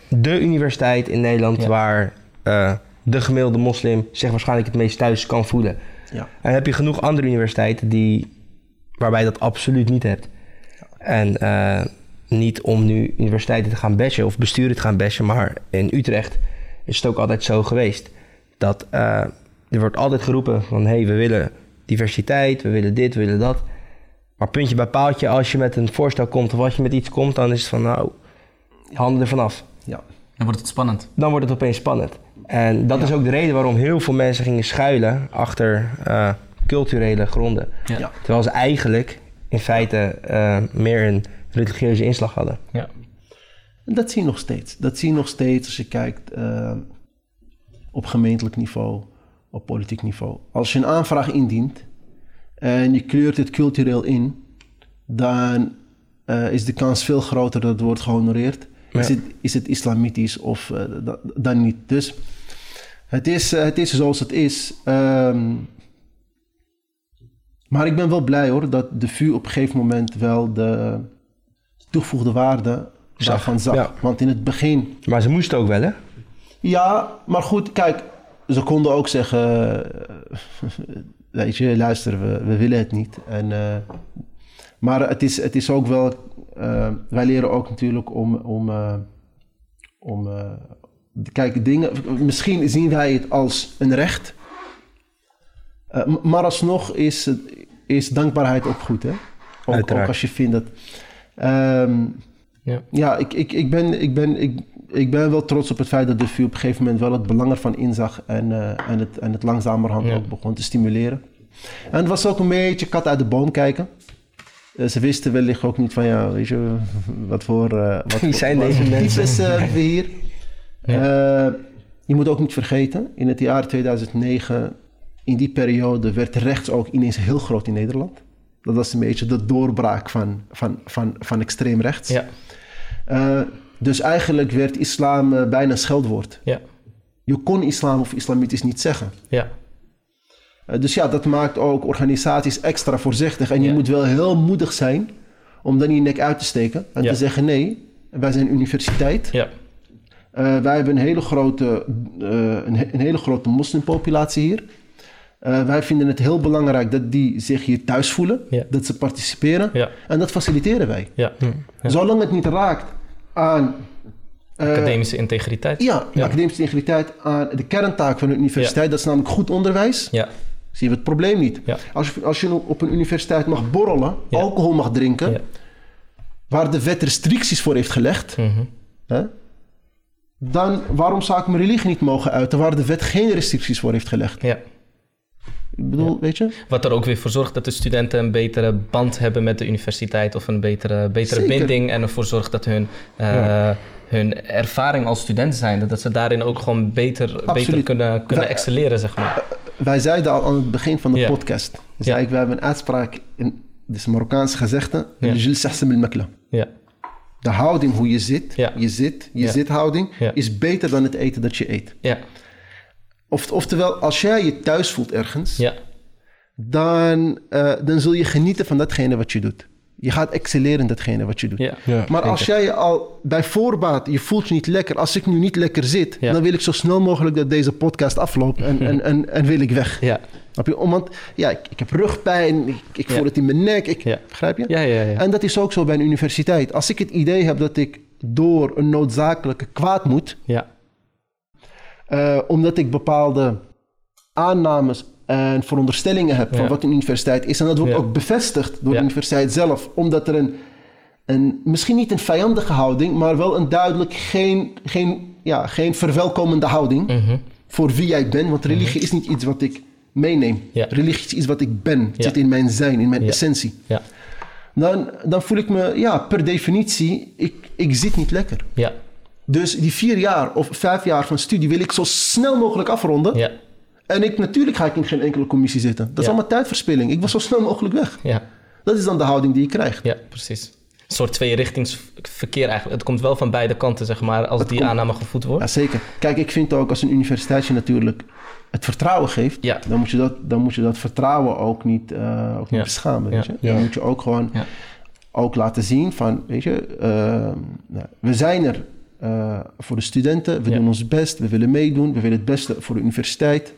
de universiteit in Nederland Ja. waar eh, de gemiddelde moslim zich waarschijnlijk het meest thuis kan voelen. Ja. En dan heb je genoeg andere universiteiten die, waarbij je dat absoluut niet hebt. En niet om nu universiteiten te gaan bashen of besturen te gaan bashen, maar in Utrecht is het ook altijd zo geweest dat eh, er wordt altijd geroepen van hé, hey, we willen diversiteit, we willen dit, we willen dat. Maar puntje bij paaltje, als je met een voorstel komt of als je met iets komt, dan is het van nou, handen er vanaf. Ja. Dan wordt het spannend. Dan wordt het opeens spannend. En dat Ja. is ook de reden waarom heel veel mensen gingen schuilen achter eh, culturele gronden. Ja. Terwijl ze eigenlijk in feite eh, meer een religieuze inslag hadden. Ja. En dat zie je nog steeds. Dat zie je nog steeds als je kijkt eh, op gemeentelijk niveau, op politiek niveau. Als je een aanvraag indient en je kleurt het cultureel in, dan eh, is de kans veel groter dat het wordt gehonoreerd. Is, het, is het islamitisch of eh, da- dan niet? Dus het is, het is zoals het is. Ehm, maar ik ben wel blij hoor dat de VU op een gegeven moment wel de toegevoegde waarde Zag, daarvan zag. ja. Want in het begin, Maar ze moesten ook wel, hè? ja, maar goed, kijk, ze konden ook zeggen, eh, weet je, luister, we, we willen het niet. En, eh, maar het is, het is ook wel, eh, wij leren ook natuurlijk om, om, eh, om kijk, dingen, misschien zien wij het als een recht. Maar alsnog is, is dankbaarheid ook goed, hè? Ook, ook als je vindt dat... ehm, Ja. ja, ik, ik, ik, ben, ik, ben, ik, ik ben wel trots op het feit dat de VU op een gegeven moment wel het belang ervan inzag en, eh, en, het, en het langzamerhand Ja. ook begon te stimuleren. En het was ook een beetje kat uit de boom kijken. Eh, ze wisten wellicht ook niet van, ja, weet je, wat voor... eh, wat Wie zijn deze mensen? types, we hier. Je moet ook niet vergeten, in het jaar 2009, in die periode werd rechts ook ineens heel groot in Nederland. Dat was een beetje de doorbraak van, van, van, van extreem rechts. Ja. Eh, dus eigenlijk werd islam eh, bijna scheldwoord. Ja. Je kon islam of islamitisch niet zeggen. Ja. Eh, dus ja, dat maakt ook organisaties extra voorzichtig. En je Ja. moet wel heel moedig zijn om dan je nek uit te steken en Ja. te zeggen: nee, wij zijn universiteit. Ja. Wij hebben een hele grote, een, he- een hele grote moslimpopulatie hier. Wij vinden het heel belangrijk dat die zich hier thuis voelen, Ja. dat ze participeren. Ja. En dat faciliteren wij. Ja. Zolang het niet raakt aan eh, Academische integriteit. Ja, Ja. academische integriteit aan de kerntaak van de universiteit. Dat is namelijk goed onderwijs. Ja. Zien we het probleem niet. Ja. Als, je, als je op een universiteit mag borrelen, alcohol mag drinken, Ja. waar de wet restricties voor heeft gelegd, Mhm. hè, dan waarom zou ik mijn religie niet mogen uiten waar de wet geen restricties voor heeft gelegd? Ja. Ik bedoel, weet je? Wat er ook weer voor zorgt dat de studenten een betere band hebben met de universiteit of een betere, betere Zeker. binding en ervoor zorgt dat hun, eh, hun ervaring als student zijn, dat ze daarin ook gewoon beter, beter kunnen, kunnen Wij- excelleren, zeg maar. Wij zeiden al aan het begin van de Ja. podcast, zei ik, we hebben een uitspraak, in, Marokkaanse gezegde, Ja. De houding hoe je zit, je zit, je Ja. zithouding, Ja. is beter dan het eten dat je eet. ja, Of, oftewel, als jij je thuis voelt ergens, ja, dan, eh, dan zul je genieten van datgene wat je doet. Je gaat excelleren in datgene wat je doet. ja. Ja, Maar als jij je al bij voorbaat, je voelt je niet lekker. Als ik nu niet lekker zit, Ja. dan wil ik zo snel mogelijk dat deze podcast afloopt en, en, en, en wil ik weg. Ja, Snap je? Om- Want ja, ik, ik heb rugpijn, ik, ik voel Ja. het in mijn nek. Ik, Ja. Begrijp je? ja, ja. ja. En dat is ook zo bij een universiteit. Als ik het idee heb dat ik door een noodzakelijke kwaad moet, ja. Eh, omdat ik bepaalde aannames en veronderstellingen heb van wat een universiteit is. En dat wordt Ja. ook bevestigd door de universiteit zelf, omdat er een, een, misschien niet een vijandige houding, maar wel een duidelijk geen, geen, ja, geen verwelkomende houding Mhm. voor wie jij bent. Want religie is niet iets wat ik meeneem. Religie is iets wat ik ben. Het zit in mijn zijn, in mijn essentie. Ja, Dan, dan voel ik me, ja, per definitie, ik, ik zit niet lekker. ja, Dus die vier jaar of vijf jaar van studie wil ik zo snel mogelijk afronden. ja, En ik, natuurlijk ga ik in geen enkele commissie zitten. Dat is Ja. allemaal tijdverspilling. Ik wil zo snel mogelijk weg. ja, Dat is dan de houding die je krijgt. ja, precies. Een soort tweerichtingsverkeer eigenlijk. Het komt wel van beide kanten, zeg maar, als die komt- aanname gevoed wordt. Ja, zeker. Kijk, ik vind ook als een universiteit je natuurlijk het vertrouwen geeft, Ja. dan, moet je dat, dan moet je dat vertrouwen ook niet, eh, ook niet Ja. beschamen. Ja. Weet je? Dan moet je ook gewoon ook laten zien van, weet je, eh, nou, we zijn er eh, voor de studenten, we Ja. doen ons best, we willen meedoen, we willen het beste voor de universiteit.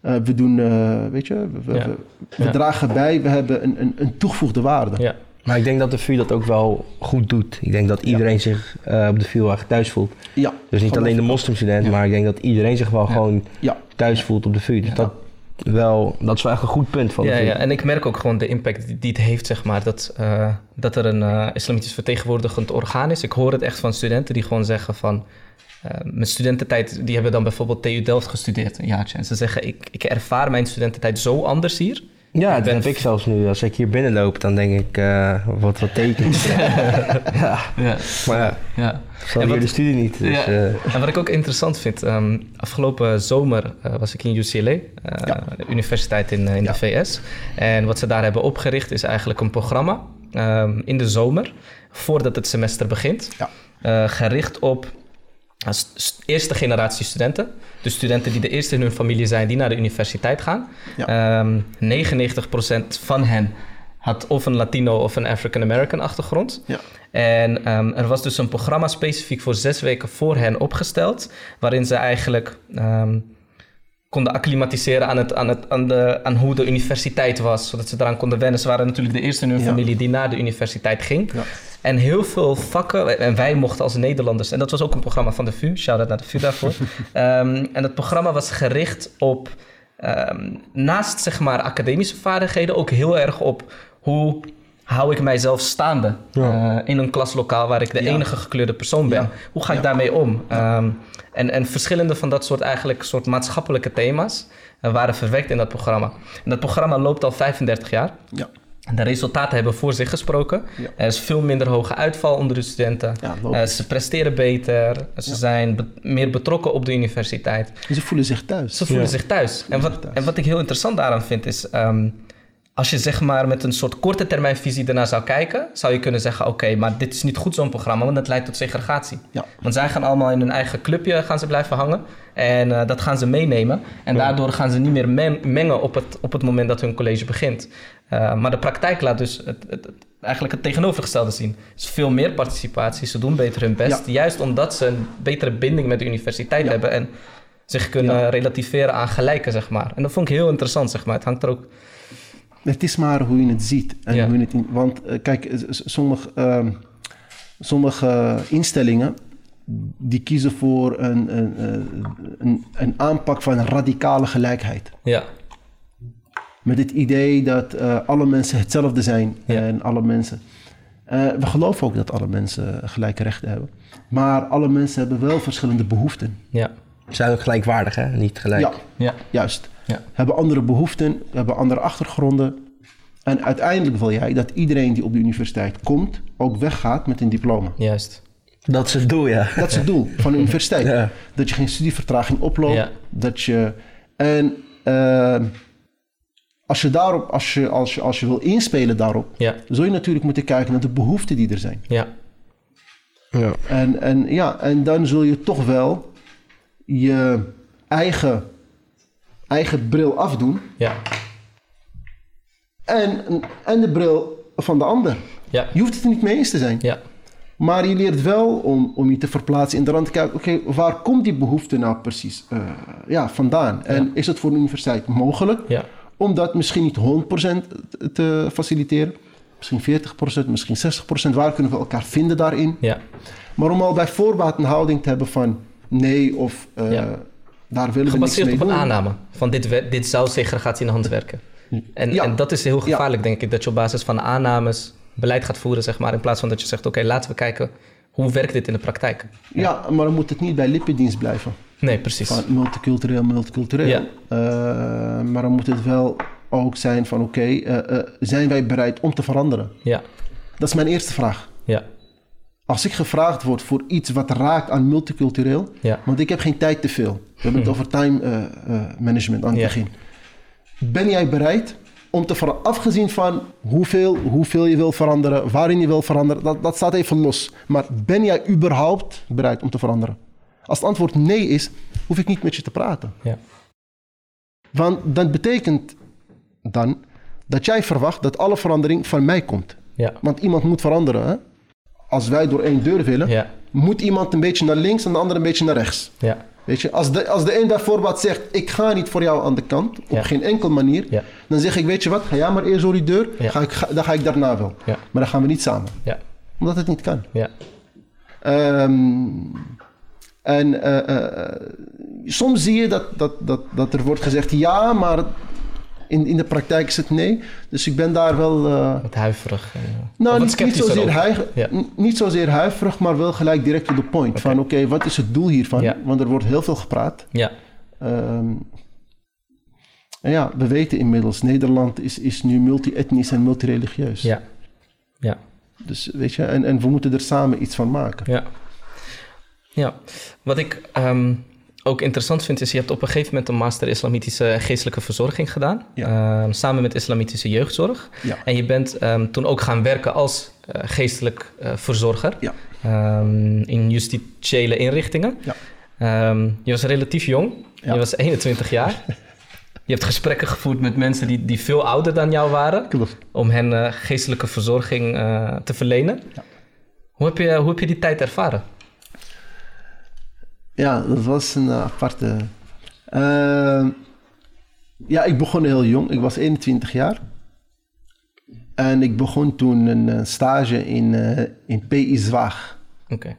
Eh, we doen, eh, weet je, we, we- Ja. we, we Ja. dragen bij, we hebben een, een, een toegevoegde waarde. Ja, Maar ik denk dat de VU dat ook wel goed doet. Ik denk dat iedereen zich eh, op de VU echt thuis voelt. Ja, Dus niet alleen de moslimstudent, Ja. maar ik denk dat iedereen zich wel Ja. gewoon Ja, thuis voelt op de VU. Dus Ja. dat, wel, dat is wel echt een goed punt van ja, ja, en ik merk ook gewoon de impact die, het heeft, zeg maar. Dat, eh, dat er een eh, islamitisch vertegenwoordigend orgaan is. Ik hoor het echt van studenten die gewoon zeggen van... eh, mijn studententijd, die hebben dan bijvoorbeeld TU Delft gestudeerd een jaartje. En ze zeggen, ik, ik ervaar mijn studententijd zo anders hier. Ja, dat heb ik zelfs nu. Als ik hier binnenloop, dan denk ik, eh, wat wat tekens. ja, Ja, maar ja, ja. ik de studie niet. Dus, Ja. eh, En wat ik ook interessant vind, ehm, afgelopen zomer eh, was ik in UCLA, de universiteit in, in de VS. En wat ze daar hebben opgericht is eigenlijk een programma ehm, in de zomer, voordat het semester begint, Ja. gericht op eerste generatie studenten. Dus studenten die de eerste in hun familie zijn die naar de universiteit gaan. Ehm 99% van hen had of een Latino of een African American achtergrond. Ja. En ehm, er was dus een programma specifiek voor zes weken voor hen opgesteld, waarin ze eigenlijk ehm, konden acclimatiseren aan, het, aan, het, aan, de, aan hoe de universiteit was, zodat ze eraan konden wennen. Ze waren natuurlijk de eerste in hun Ja. familie die naar de universiteit ging. Ja. En heel veel vakken, en wij mochten als Nederlanders, en dat was ook een programma van de VU, shout-out naar de VU daarvoor. Ehm, en het programma was gericht op, ehm, naast zeg maar academische vaardigheden, ook heel erg op hoe hou ik mijzelf staande Ja. eh, in een klaslokaal waar ik de enige gekleurde persoon ben. Hoe ga ik daarmee om? Ehm, en, en verschillende van dat soort eigenlijk soort maatschappelijke thema's eh, waren verwerkt in dat programma. En dat programma loopt al 35 jaar. Ja. En de resultaten hebben voor zich gesproken. Ja. Er is veel minder hoge uitval onder de studenten. Ja, Eh, ze presteren beter. Ze Ja. zijn be- meer betrokken op de universiteit. Ze voelen zich thuis. Ze voelen Ja. zich thuis. En zich wat, thuis. en wat ik heel interessant daaraan vind is... ehm, als je zeg maar met een soort korte termijn visie ernaar zou kijken... zou je kunnen zeggen, oké, maar dit is niet goed zo'n programma... want dat leidt tot segregatie. Ja. Want zij gaan allemaal in hun eigen clubje gaan ze blijven hangen. En eh, dat gaan ze meenemen. En daardoor gaan ze niet meer men- mengen op het, op het moment dat hun college begint. Eh, maar de praktijk laat dus het, het, het- eigenlijk het tegenovergestelde zien. Dus veel meer participatie, ze doen beter hun best. Juist omdat ze een betere binding met de universiteit hebben... en zich kunnen relativeren aan gelijken, zeg maar. En dat vond ik heel interessant, zeg maar. Het hangt er ook... Het is maar hoe je het ziet. En Ja. hoe je het in- want eh, kijk, eh, sommige, ehm, sommige instellingen die kiezen voor een, een, eh, een, een aanpak van radicale gelijkheid. Ja, Met het idee dat eh, alle mensen hetzelfde zijn Ja. en alle mensen. Eh, we geloven ook dat alle mensen gelijke rechten hebben. Maar alle mensen hebben wel verschillende behoeften. ja, zijn ook gelijkwaardig, hè? Niet gelijk. Ja, Ja. juist. Ja. Hebben andere behoeften, hebben andere achtergronden. En uiteindelijk wil jij dat iedereen die op de universiteit komt ook weggaat met een diploma. Juist. Dat is het doel, ja. Dat is het doel van de universiteit. Ja. Dat je geen studievertraging oploopt. Ja. Dat je. En eh, als je daarop, als je, als, je, als je wil inspelen daarop, Ja. zul je natuurlijk moeten kijken naar de behoeften die er zijn. Ja. ja. En, en, ja, en dan zul je toch wel je eigen, eigen bril afdoen Ja. en, en de bril van de ander. Ja. Je hoeft het er niet mee eens te zijn. Ja. Maar je leert wel om, om je te verplaatsen in de rand te kijken, oké, waar komt die behoefte nou precies eh, ja, vandaan? En is het voor de universiteit mogelijk Ja. om dat misschien niet 100% te faciliteren? Misschien 40%, misschien 60%. Waar kunnen we elkaar vinden daarin? Ja. Maar om al bij voorbaat een houding te hebben van nee of eh, Ja. daar willen we niks Gebaseerd mee op een aanname. Van dit, dit zou segregatie in de hand werken. En, Ja. en dat is heel gevaarlijk, denk ik. Dat je op basis van aannames beleid gaat voeren, zeg maar. In plaats van dat je zegt, oké, laten we kijken hoe werkt dit in de praktijk. Ja, maar dan moet het niet bij lippendienst blijven. Nee, precies. Van multicultureel, multicultureel. Ja. Eh, maar dan moet het wel ook zijn van oké, eh, zijn wij bereid om te veranderen? Ja. Dat is mijn eerste vraag. Ja. Als ik gevraagd word voor iets wat raakt aan multicultureel, Ja. want ik heb geen tijd te veel. We hebben het over time eh, eh, management aan het Ja. begin. Ben jij bereid om te veranderen, afgezien van hoeveel, hoeveel je wil veranderen, waarin je wil veranderen, dat, dat staat even los. Maar ben jij überhaupt bereid om te veranderen? Als het antwoord nee is, hoef ik niet met je te praten. Ja. Want dat betekent dan dat jij verwacht dat alle verandering van mij komt. Ja. Want iemand moet veranderen. Hè? Als wij door één deur willen, Ja. moet iemand een beetje naar links en de ander een beetje naar rechts. Ja. Weet je, als de, als de een bijvoorbeeld zegt: Ik ga niet voor jou aan de kant, op Ja. geen enkele manier, dan zeg ik: Weet je wat, ga jij maar eerst door die deur, ga ik, ga- dan ga ik daarna wel. Maar dan gaan we niet samen, Ja. omdat het niet kan. Ja. Ehm, en eh, eh, soms zie je dat, dat, dat, dat er wordt gezegd: Ja, maar in, in de praktijk is het nee. Dus ik ben daar wel. eh, Wat huiverig. en, eh, nou, wat niet, niet, zozeer Ja. niet zozeer huiverig, maar wel gelijk direct to the point. Van oké, wat is het doel hiervan? Ja. Want er wordt heel veel gepraat. Ja. Ehm, en ja, we weten inmiddels, Nederland is, is nu multi-etnisch en multireligieus. Ja. Ja. Dus weet je, en, en we moeten er samen iets van maken. Ja. Ja. Wat ik ehm, ook interessant vind, is je hebt op een gegeven moment een master islamitische geestelijke verzorging gedaan. Ja. Ehm, samen met islamitische jeugdzorg. Ja. En je bent ehm, toen ook gaan werken als eh, geestelijk eh, verzorger. Ja. Ehm, in justitiële inrichtingen. Ja. Je was relatief jong. Je was 21 jaar. Je hebt gesprekken gevoerd met mensen die, die veel ouder dan jou waren. Klopt. Om hen eh, geestelijke verzorging te verlenen. Hoe, heb je, hoe heb je die tijd ervaren? Ja, dat was een eh, aparte. Ehm, ja, ik begon heel jong. Ik was 21 jaar. En ik begon toen een eh, stage in, eh, in PI Zwaag. Oké.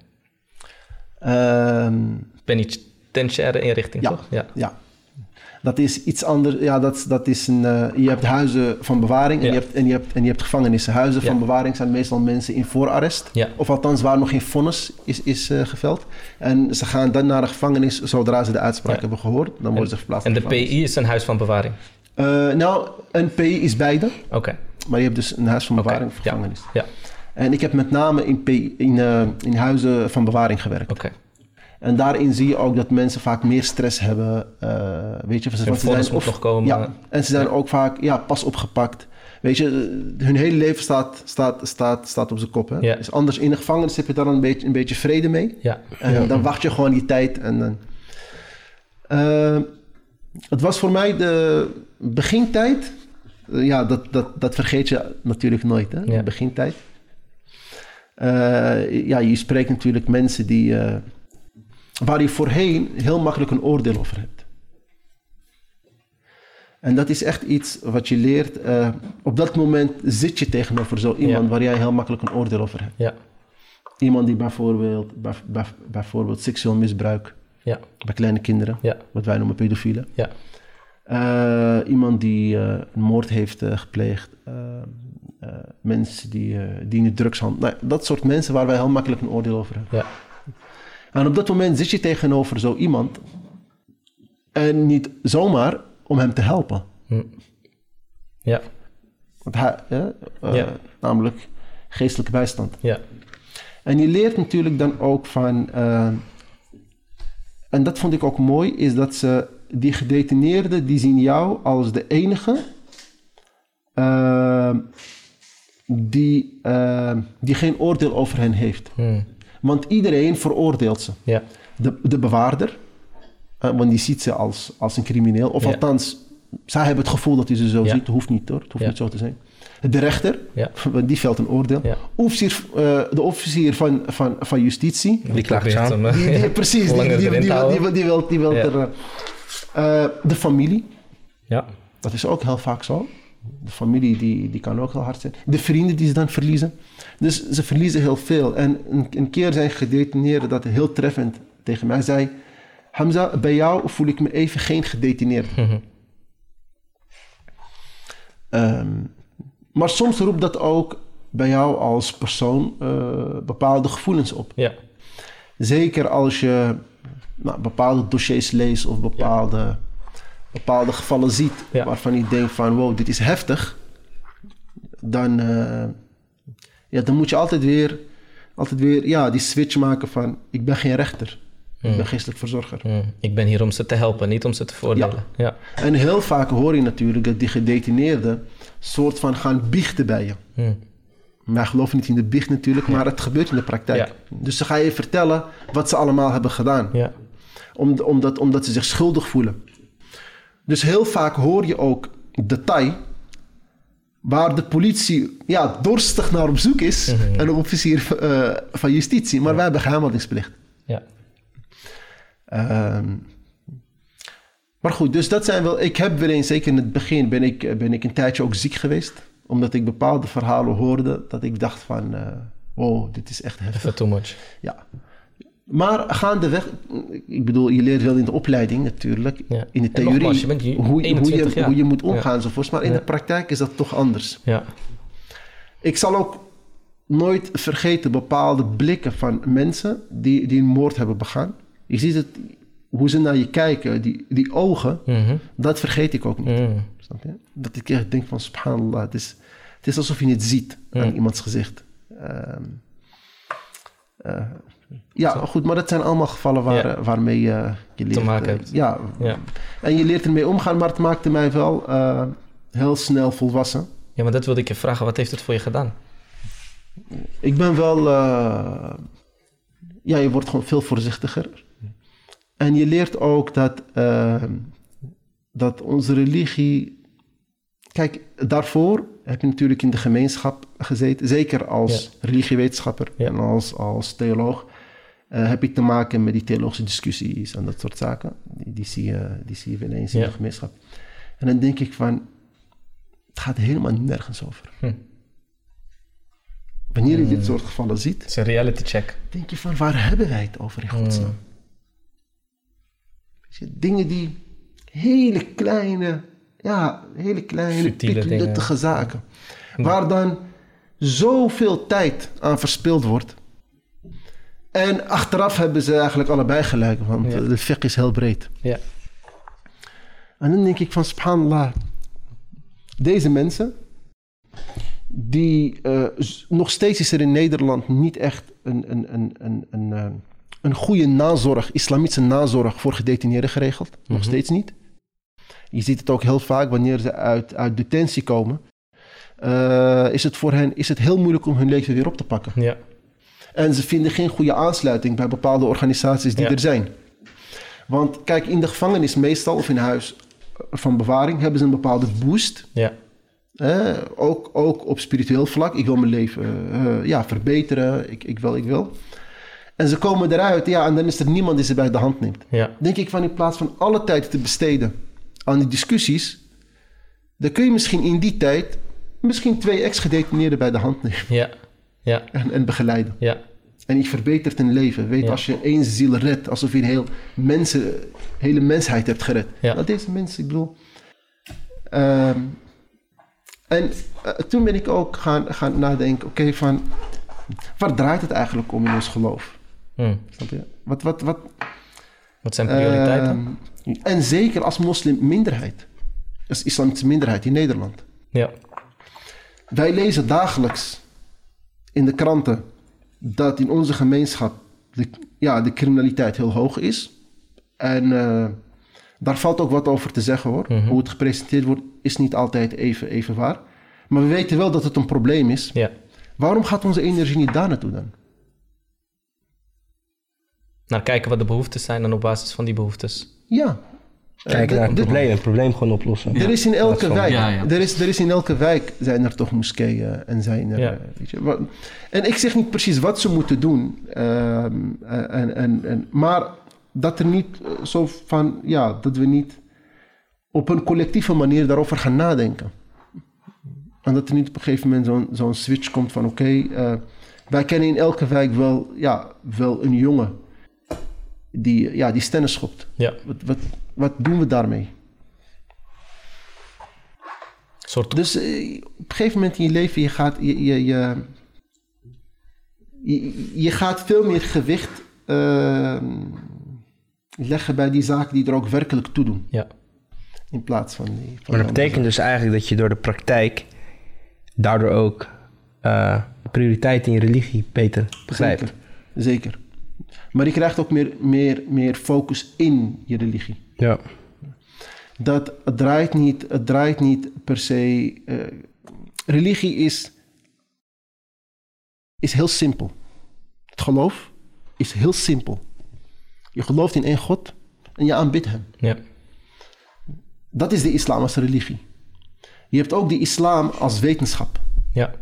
Ehm, Penitentiaire inrichting, Ja. toch? Ja. Ja. Dat is iets anders. Ja, dat, dat is een, eh, je hebt huizen van bewaring en, Ja. je hebt, en, je hebt, en je hebt gevangenissen. Huizen Ja. van bewaring zijn meestal mensen in voorarrest. Ja. Of althans waar nog geen vonnis is, is eh, geveld. En ze gaan dan naar de gevangenis zodra ze de uitspraak hebben gehoord. Dan worden ze verplaatst. En de. PI is een huis van bewaring. Eh, nou, een PI is beide. Oké. Maar je hebt dus een huis van bewaring of ja. gevangenis. Ja. En ik heb met name in, PI, in, in huizen van bewaring gewerkt. Oké. En daarin zie je ook dat mensen vaak meer stress hebben. eh, weet je, ze vonnis zijn moet nog komen. Ja, en ze zijn ook vaak ja, pas opgepakt. Weet je, eh, hun hele leven staat, staat, staat, staat op zijn kop. Hè? Ja. Dus anders in de gevangenis heb je daar een beetje, een beetje vrede mee. Ja. En dan wacht je gewoon die tijd. En dan... Eh, het was voor mij de begintijd. Eh, ja, dat, dat, dat vergeet je natuurlijk nooit. Hè? Ja. De begintijd. Eh, ja, je spreekt natuurlijk mensen die, eh, waar je voorheen heel makkelijk een oordeel over hebt. En dat is echt iets wat je leert. eh, op dat moment zit je tegenover zo iemand Ja. waar jij heel makkelijk een oordeel over hebt. Ja. Iemand die bijvoorbeeld, bij, bij- bijvoorbeeld seksueel misbruik Ja. bij kleine kinderen, wat wij noemen pedofielen. Ja. Eh, iemand die eh, een moord heeft gepleegd. mensen die, die in de drugshandel. Nou, dat soort mensen waar wij heel makkelijk een oordeel over hebben. En op dat moment zit je tegenover zo iemand En niet zomaar om hem te helpen. Ja, Want hij, eh, Ja. namelijk geestelijke bijstand. ja, En je leert natuurlijk dan ook van. eh, en dat vond ik ook mooi, is dat ze die gedetineerden, die zien jou als de enige eh, die, die geen oordeel over hen heeft. Hmm. Want iedereen veroordeelt ze. ja, De, de bewaarder, eh, want die ziet ze als, als een crimineel. Of Ja. althans, zij hebben het gevoel dat hij ze zo Ja. ziet. Hoeft niet hoor, het hoeft Ja. niet zo te zijn. De rechter, ja. want die velt een oordeel. Ja. Officier, eh, de officier van, van, van justitie. Die klaagt aan. hem, Die, die- precies, die, wil, die, wil, die wil, er... de familie, Ja, dat is ook heel vaak zo. De familie die, die kan ook heel hard zijn. De vrienden die ze dan verliezen. Dus ze verliezen heel veel. En een, een keer zijn gedetineerden dat heel treffend tegen mij zei... Hamza, bij jou voel ik me even geen gedetineerd. Ehm, maar soms roept dat ook bij jou als persoon eh, bepaalde gevoelens op. ja, Zeker als je nou, bepaalde dossiers leest of bepaalde, bepaalde gevallen ziet Ja. waarvan je denkt van wow, dit is heftig. Dan, eh, ja, dan moet je altijd weer, altijd weer ja, die switch maken van ik ben geen rechter. Ik ben geestelijk verzorger. Hmm. Ik ben hier om ze te helpen, niet om ze te veroordelen. Ja, En heel vaak hoor je natuurlijk dat die gedetineerden soort van gaan biechten bij je. Hmm. Wij geloven niet in de biecht natuurlijk, maar het gebeurt in de praktijk. Dus ze gaan je vertellen wat ze allemaal hebben gedaan. ja, Om, omdat, omdat ze zich schuldig voelen. Dus heel vaak hoor je ook detail waar de politie ja, dorstig naar op zoek is en een officier eh, van justitie. Maar wij hebben geheimhoudingsplicht. ja. Ehm, maar goed, dus dat zijn wel... Ik heb weer eens, zeker in het begin, ben ik, ben ik een tijdje ook ziek geweest. Omdat ik bepaalde verhalen hoorde dat ik dacht van... eh oh, dit is echt heftig. Even too much. Ja. Maar gaandeweg, ik bedoel, je leert wel in de opleiding natuurlijk, Ja. in de theorie, nogmaals, je bent je hoe, hoe, 21 je, hoe je moet omgaan enzovoorts. Maar in de praktijk is dat toch anders. Ja, Ik zal ook nooit vergeten bepaalde blikken van mensen die, die een moord hebben begaan. Je ziet het, hoe ze naar je kijken, die, die ogen, Mhm. dat vergeet ik ook niet. Mhm. Snap je? Dat ik echt denk van subhanallah, het is, het is alsof je het ziet aan iemands gezicht. Ehm, eh, ja, goed, maar dat zijn allemaal gevallen waar, Ja. eh, waarmee je je leert. maken eh, hebt. ja, ja. en je leert ermee omgaan, maar het maakte mij wel eh, heel snel volwassen. Ja, maar dat wilde ik je vragen. Wat heeft het voor je gedaan? Ik ben wel, eh, ja, je wordt gewoon veel voorzichtiger. En je leert ook dat, eh, dat onze religie. Kijk, daarvoor heb je natuurlijk in de gemeenschap gezeten, zeker als religiewetenschapper Ja. en als, als theoloog. Eh, heb je te maken met die theologische discussies en dat soort zaken. Die, die, zie, je, die zie je wel eens in Ja. de gemeenschap. En dan denk ik van, het gaat helemaal nergens over. Hm. Wanneer je dit soort gevallen ziet, Het is een reality check. denk je van waar hebben wij het over in godsnaam? Weet je, Dingen die hele kleine, ja, hele kleine, pikluttige zaken. Waar dan zoveel tijd aan verspild wordt. En achteraf hebben ze eigenlijk allebei gelijk, want Ja. de fiqh is heel breed. Ja, En dan denk ik van, subhanallah, deze mensen, die eh, nog steeds is er in Nederland niet echt een, een, een, een, een, eh, een goede nazorg, islamitische nazorg voor gedetineerden geregeld. Nog steeds niet. Je ziet het ook heel vaak wanneer ze uit, uit detentie komen. eh, is het voor hen is het heel moeilijk om hun leven weer op te pakken. ja, En ze vinden geen goede aansluiting bij bepaalde organisaties die Ja. er zijn. Want kijk, in de gevangenis meestal of in huis van bewaring hebben ze een bepaalde boost. ja, Hè? Ook, ook op spiritueel vlak. Ik wil mijn leven eh, ja, verbeteren. Ik, ik wil, ik wil. En ze komen eruit, ja, en dan is er niemand die ze bij de hand neemt. ja, Denk ik van in plaats van alle tijd te besteden aan die discussies, dan kun je misschien in die tijd misschien twee ex-gedetineerden bij de hand nemen ja, ja, en, en begeleiden. ja, En je verbetert een leven. Weet, Ja. als je één ziel redt, alsof je een heel mensen, hele mensheid hebt gered. Ja. Nou, deze mensen, ik bedoel. Ehm, en eh, toen ben ik ook gaan, gaan nadenken: oké, van waar draait het eigenlijk om in ons geloof? Hm. Snap je? Wat, wat, wat, Wat zijn prioriteiten? Ehm, en zeker als moslimminderheid. Als islamitische minderheid in Nederland. ja. Wij lezen dagelijks in de kranten dat in onze gemeenschap de, ja, de criminaliteit heel hoog is. En eh, daar valt ook wat over te zeggen hoor. Hoe het gepresenteerd wordt is niet altijd even, even waar. Maar we weten wel dat het een probleem is. ja. Waarom gaat onze energie niet daar naartoe dan? Naar kijken wat de behoeftes zijn en op basis van die behoeftes. Ja. Kijken Eh, naar het dit- probleem het probleem gewoon oplossen. Er is in elke van- wijk, ja, ja. Er, is, er is in elke wijk zijn er toch moskeeën en zijn er, Ja. eh, weet je, wat- en ik zeg niet precies wat ze moeten doen, ehm, eh, en, en, en, maar dat er niet zo van, ja, dat we niet op een collectieve manier daarover gaan nadenken. En dat er niet op een gegeven moment zo'n zo'n switch komt van, oké, eh, wij kennen in elke wijk wel, ja, wel een jongen die, ja, die stennis schopt. Ja. Wat, wat, wat doen we daarmee? Soort Dus eh, op een gegeven moment in je leven, je gaat, je, je, je, je, gaat veel meer gewicht eh, leggen bij die zaken die er ook werkelijk toe doen. Ja. In plaats van die. Van Maar dat betekent dus eigenlijk dat je door de praktijk daardoor ook eh, de prioriteiten in je religie beter begrijpt. Zeker, zeker. Maar je krijgt ook meer, meer, meer focus in je religie. Ja. Dat het draait niet, het draait niet per se. eh, religie is, is heel simpel. Het geloof is heel simpel. Je gelooft in één God en je aanbidt hem. Ja. Dat is de islam als religie. Je hebt ook de islam als wetenschap. Ja.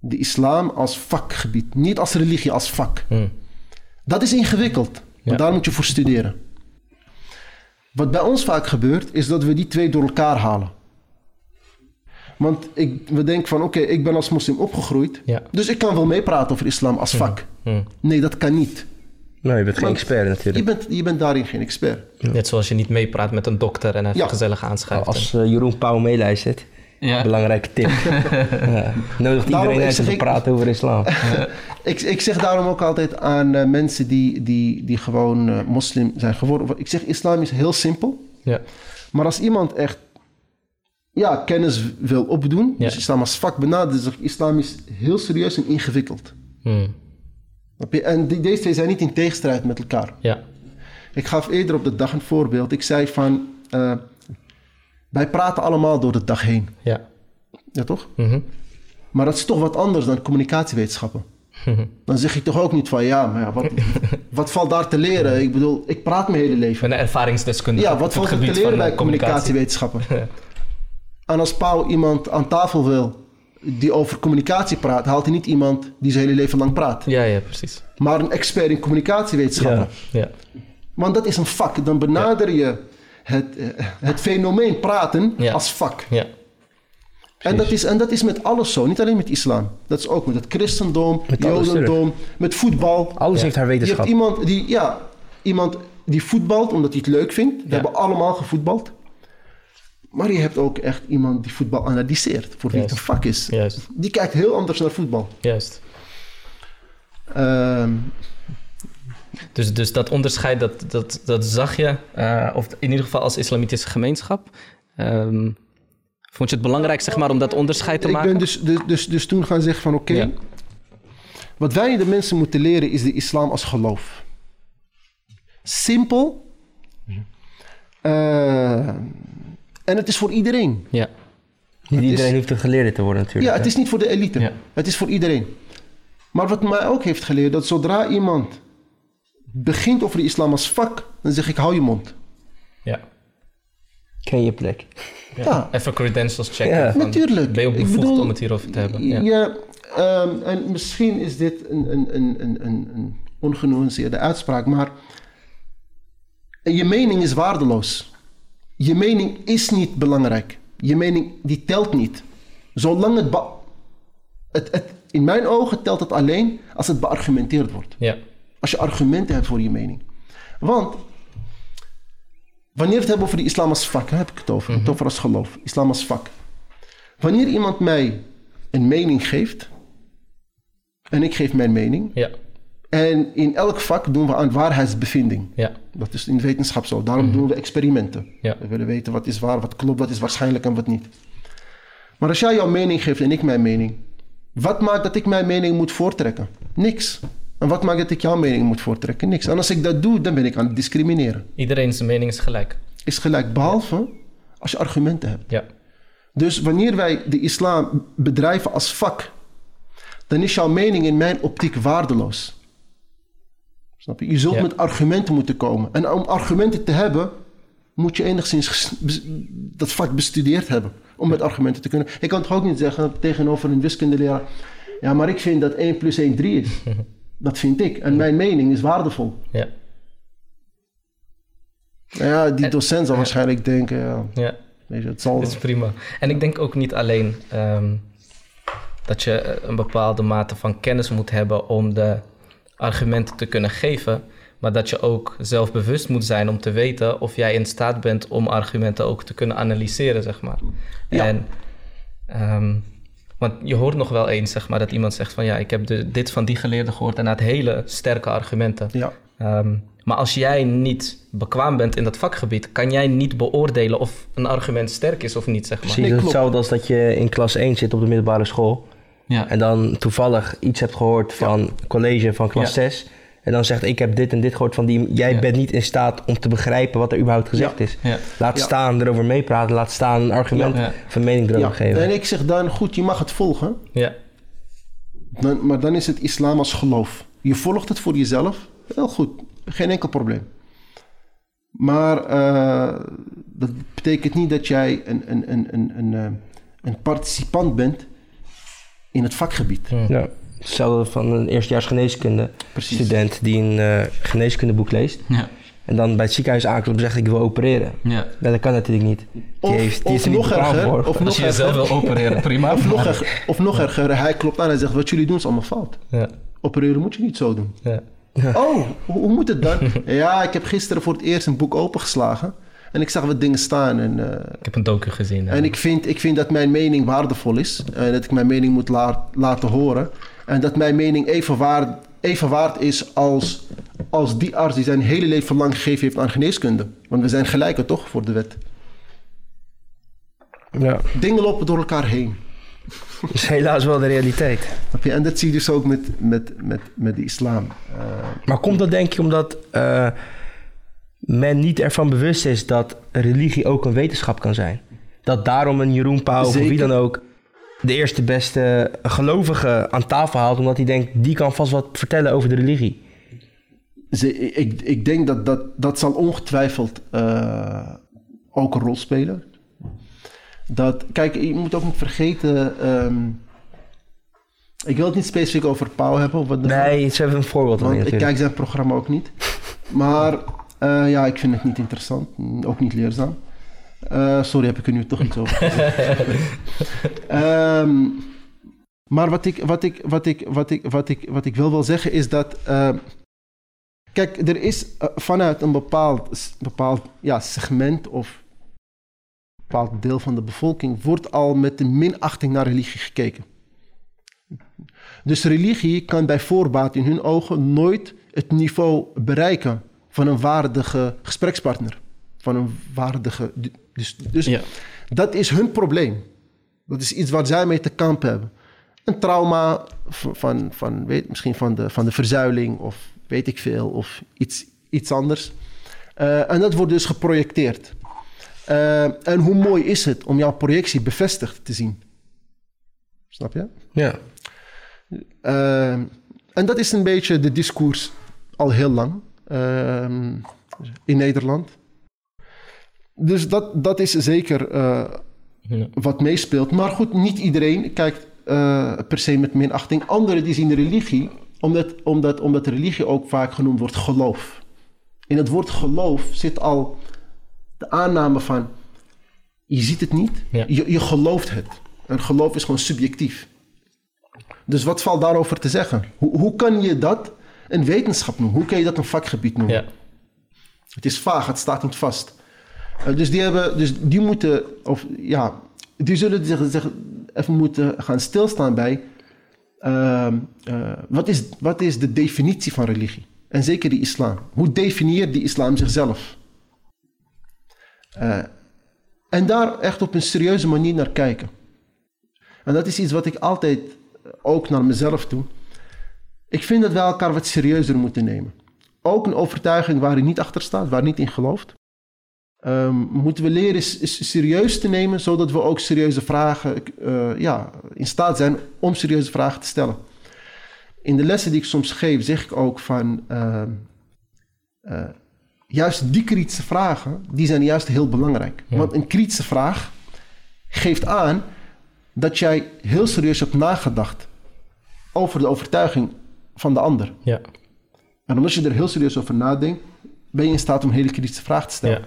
De islam als vakgebied. Niet als religie, als vak. Hm. Dat is ingewikkeld. Ja. Maar daar moet je voor studeren. Wat bij ons vaak gebeurt, is dat we die twee door elkaar halen. Want ik, we denken van, oké, ik ben als moslim opgegroeid. Ja. Dus ik kan wel meepraten over islam als vak. Nee, dat kan niet. Nou, je bent geen Want expert Je natuurlijk. bent, je bent daarin geen expert. Net zoals je niet meepraat met een dokter en even Ja. gezellig aanschuift. Als eh, Jeroen Pauw meeluistert, Ja. belangrijke tip. ja. Nodigt Daarom, iedereen uit te praten over islam. Ik, ik zeg daarom ook altijd aan eh, mensen die, die, die gewoon eh, moslim zijn geworden. Ik zeg, islam is heel simpel. Ja. Maar als iemand echt ja, kennis wil opdoen, Ja. dus islam als vak benadert, zeg ik, islam is heel serieus en ingewikkeld. Hm. Je? En die, deze twee zijn niet in tegenstrijd met elkaar. Ja. Ik gaf eerder op de dag een voorbeeld. Ik zei van, eh, wij praten allemaal door de dag heen. Ja. Ja, toch? Mhm. Maar dat is toch wat anders dan communicatiewetenschappen. Dan zeg ik toch ook niet van, ja, maar ja, wat, wat valt daar te leren? Ik bedoel, ik praat mijn hele Ik leven. ben een ervaringsdeskundige Ja, wat valt er te leren bij eh, communicatie. communicatiewetenschappen? En als Pauw iemand aan tafel wil die over communicatie praat, haalt hij niet iemand die zijn hele leven lang praat. Ja, ja, precies. Maar een expert in communicatiewetenschappen. Ja. Ja. Want dat is een vak. Dan benader je het, eh, het fenomeen praten Ja. als vak. Ja. En dat, is, en dat is met alles zo, niet alleen met islam. Dat is ook met het christendom, Met jodendom, met voetbal. Alles heeft haar Je hebt wetenschap. iemand die, ja, iemand die voetbalt omdat hij het leuk vindt. We Ja. hebben allemaal gevoetbald. Maar je hebt ook echt iemand die voetbal analyseert, voor wie het een vak is. Juist. Die kijkt heel anders naar voetbal. Juist. Ehm, Dus, dus dat onderscheid, dat, dat, dat zag je, eh, of in ieder geval als islamitische gemeenschap. Ehm, vond je het belangrijk, zeg maar, om dat onderscheid te ik maken? ben dus, dus, dus, dus toen gaan zeggen van oké, Ja. wat wij de mensen moeten leren is de islam als geloof. Simpel. Eh, en het is voor iedereen. Ja, Niet iedereen hoeft een geleerde te worden natuurlijk. Ja, het is niet voor de elite. Ja. Het is voor iedereen. Maar wat mij ook heeft geleerd, dat zodra iemand begint over de islam als vak, dan zeg ik hou je mond. ja. Ken je plek. ja. Ja. Even credentials checken. Ja. van, Natuurlijk. Ben je bevoegd bedoel, om het hierover te hebben? Ja. Ja, ehm, en misschien is dit een, een, een, een, een, een ongenuanceerde uitspraak, maar je mening is waardeloos. Je mening is niet belangrijk. Je mening die telt niet. Zolang het, het in mijn ogen telt het alleen als het beargumenteerd wordt. Ja. Als je argumenten hebt voor je mening. Want wanneer we het hebben over de islam als vak, heb ik het over. Het over als geloof. Islam als vak. Wanneer iemand mij een mening geeft en ik geef mijn mening Ja. En in elk vak doen we aan waarheidsbevinding. Ja. Dat is in de wetenschap zo. Daarom doen we experimenten. Ja. We willen weten wat is waar, wat klopt, wat is waarschijnlijk en wat niet. Maar als jij jouw mening geeft en ik mijn mening, wat maakt dat ik mijn mening moet voortrekken? Niks. En wat maakt dat ik jouw mening moet voortrekken? Niks. En als ik dat doe, dan ben ik aan het discrimineren. Iedereen zijn mening is gelijk. Is gelijk, behalve als je argumenten hebt. Ja. Dus wanneer wij de islam bedrijven als vak, dan is jouw mening in mijn optiek waardeloos. Snap je? Je zult Ja. met argumenten moeten komen. En om argumenten te hebben, moet je enigszins dat vak bestudeerd hebben. Om met argumenten te kunnen. Ik kan toch ook niet zeggen tegenover een wiskundeleraar. Ja, maar ik vind dat 1 plus 1 3 is. Dat vind ik. En mijn mening is waardevol. Ja. Nou ja, die En- docent zal waarschijnlijk denken, ja, Ja. weet je, het zal... Dat is prima. En ik denk ook niet alleen ehm, dat je eh, een bepaalde mate van kennis moet hebben om de argumenten te kunnen geven, maar dat je ook zelfbewust moet zijn om te weten of jij in staat bent om argumenten ook te kunnen analyseren, zeg maar. Ja. En, ehm, want je hoort nog wel eens, zeg maar, dat iemand zegt van ja, ik heb de, dit van die geleerde gehoord en had hele sterke argumenten. Ja, Ehm, maar als jij niet bekwaam bent in dat vakgebied, kan jij niet beoordelen of een argument sterk is of niet, zeg maar. Precies, Nee, dat klopt. hetzelfde als dat je in klas 1 zit op de middelbare school. Ja. En dan toevallig iets hebt gehoord van college van klas Ja. 6. En dan zegt ik heb dit en dit gehoord van die. Jij Ja. bent niet in staat om te begrijpen wat er überhaupt gezegd Ja. is. Ja. Laat Ja. staan erover meepraten. Laat staan een argument een mening erover ja. geven. En ik zeg dan, goed, je mag het volgen. Ja. Dan, maar dan is het islam als geloof. Je volgt het voor jezelf. Heel goed, geen enkel probleem. Maar eh, dat betekent niet dat jij een, een, een, een, een, eh, een participant bent in het vakgebied. Ja. Hetzelfde van een eerstejaars geneeskunde Precies. student die een eh, geneeskundeboek leest. Ja. En dan bij het ziekenhuis aanklopt en zegt ik wil opereren. ja. Ja, dat kan natuurlijk niet. Die Of, heeft, die of is er niet nog erger, voor. of nog Als je jezelf erger, wil opereren, prima. of nog erger, of nog erger, hij klopt aan en zegt, wat jullie doen is allemaal fout. Ja. Opereren moet je niet zo doen. Ja. Oh, hoe, hoe moet het dan? ja, ik heb gisteren voor het eerst een boek opengeslagen. En ik zag wat dingen staan. En, eh, Ik heb een docu gezien. ja. en ik, vind, ik vind dat mijn mening waardevol is. En dat ik mijn mening moet laat- laten horen. En dat mijn mening even waard, even waard is als, als die arts die zijn hele leven lang gegeven heeft aan geneeskunde. Want we zijn gelijken toch voor de wet. Ja, Dingen lopen door elkaar heen. dat is helaas wel de realiteit. En dat zie je dus ook met, met, met, met de islam. Eh, Maar komt dat denk je omdat eh, men niet ervan bewust is dat religie ook een wetenschap kan zijn? Dat daarom een Jeroen Pauw of wie dan ook de eerste beste gelovige aan tafel haalt... omdat hij denkt, die kan vast wat vertellen over de religie. Ze, ik, ik denk dat dat, dat zal ongetwijfeld eh, ook een rol spelen. Dat, kijk, je moet ook niet vergeten. ehm, ik wil het niet specifiek over Pauw hebben. Of wat Nee, ze hebben een voorbeeld want ik kijk zijn programma ook niet. Maar eh, ja, ik vind het niet interessant. Ook niet leerzaam. Eh, sorry, heb ik er nu toch iets over. Ehm, maar wat ik, wat, ik, wat, ik, wat, ik, wat, ik, wat ik wil wel zeggen is dat... ehm, kijk, er is eh, vanuit een bepaald, bepaald ja, segment of een bepaald deel van de bevolking... wordt al met een minachting naar religie gekeken. Dus religie kan bij voorbaat in hun ogen nooit het niveau bereiken van een waardige gesprekspartner. Van een waardige. Dus, dus Ja. dat is hun probleem. Dat is iets waar zij mee te kampen hebben. Een trauma van, van, van weet, misschien van de, van de verzuiling of weet ik veel, of iets, iets anders. Eh, en dat wordt dus geprojecteerd. Eh, en hoe mooi is het om jouw projectie bevestigd te zien? Snap je? Ja. Ehm, en dat is een beetje de discours al heel lang in Nederland. Dus dat, dat is zeker eh, Ja. wat meespeelt. Maar goed, niet iedereen kijkt eh, per se met minachting. Anderen die zien religie, omdat, omdat, omdat religie ook vaak genoemd wordt geloof. In het woord geloof zit al de aanname van, je ziet het niet, Ja. je, je gelooft het. En geloof is gewoon subjectief. Dus wat valt daarover te zeggen? Hoe, hoe kan je dat een wetenschap noemen? Hoe kan je dat een vakgebied noemen? Ja. Het is vaag, het staat niet vast. Eh, dus, die hebben, dus die moeten, of ja, die zullen zich, zich even moeten gaan stilstaan bij Ehm, eh, wat, is, wat is de definitie van religie? En zeker de islam. Hoe definieert die islam zichzelf? Eh, en daar echt op een serieuze manier naar kijken. En dat is iets wat ik altijd ook naar mezelf doe. Ik vind dat wij elkaar wat serieuzer moeten nemen. Ook een overtuiging waar je niet achter staat, waar je niet in gelooft. Um, moeten we leren is, serieus te nemen, zodat we ook serieuze vragen uh, ja, in staat zijn om serieuze vragen te stellen. In de lessen die ik soms geef, zeg ik ook van uh, uh, juist die kritische vragen, die zijn juist heel belangrijk. Want een kritische vraag geeft aan dat jij heel serieus hebt nagedacht over de overtuiging van de ander. Ja. En omdat je er heel serieus over nadenkt, ben je in staat om hele kritische vragen te stellen. Ja.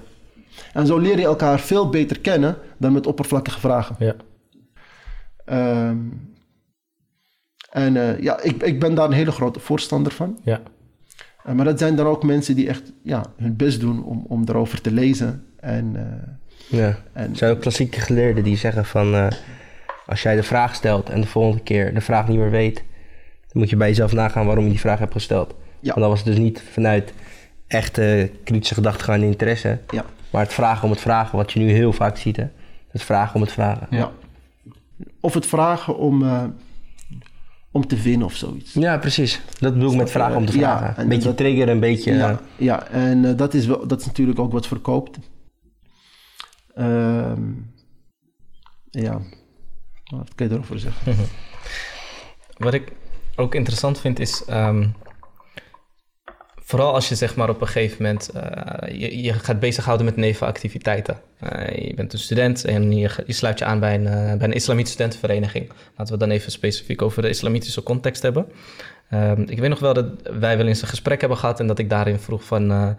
En zo leer je elkaar veel beter kennen dan met oppervlakkige vragen. Ja. Um, en uh, ja, ik, ik ben daar een hele grote voorstander van. Ja. Uh, maar dat zijn dan ook mensen die echt ja, hun best doen om, om erover te lezen. En, uh, ja. en, er zijn ook klassieke geleerden die zeggen van... als jij de vraag stelt en de volgende keer de vraag niet meer weet... dan moet je bij jezelf nagaan waarom je die vraag hebt gesteld. Ja. Want dan was het dus niet vanuit echte kritische gedachten en interesse... Ja. Maar het vragen om het vragen, wat je nu heel vaak ziet, hè? Het vragen om het vragen. Ja. Of het vragen om, uh, om te winnen of zoiets. Ja, precies. Dat bedoel ik met vragen om te vragen. Ja, een beetje dat, trigger, een beetje... Ja, ja. en uh, dat, is wel, dat is natuurlijk ook wat verkoopt. Uh, ja, wat kan je erover zeggen? wat ik ook interessant vind is... Um, Vooral als je zeg maar op een gegeven moment uh, je, je gaat bezighouden met nevenactiviteiten. Uh, je bent een student en je, je sluit je aan bij een, uh, bij een islamitische studentenvereniging. Laten we dan even specifiek over de islamitische context hebben. Ehm, ik weet nog wel dat wij wel eens een gesprek hebben gehad en dat ik daarin vroeg van... ja,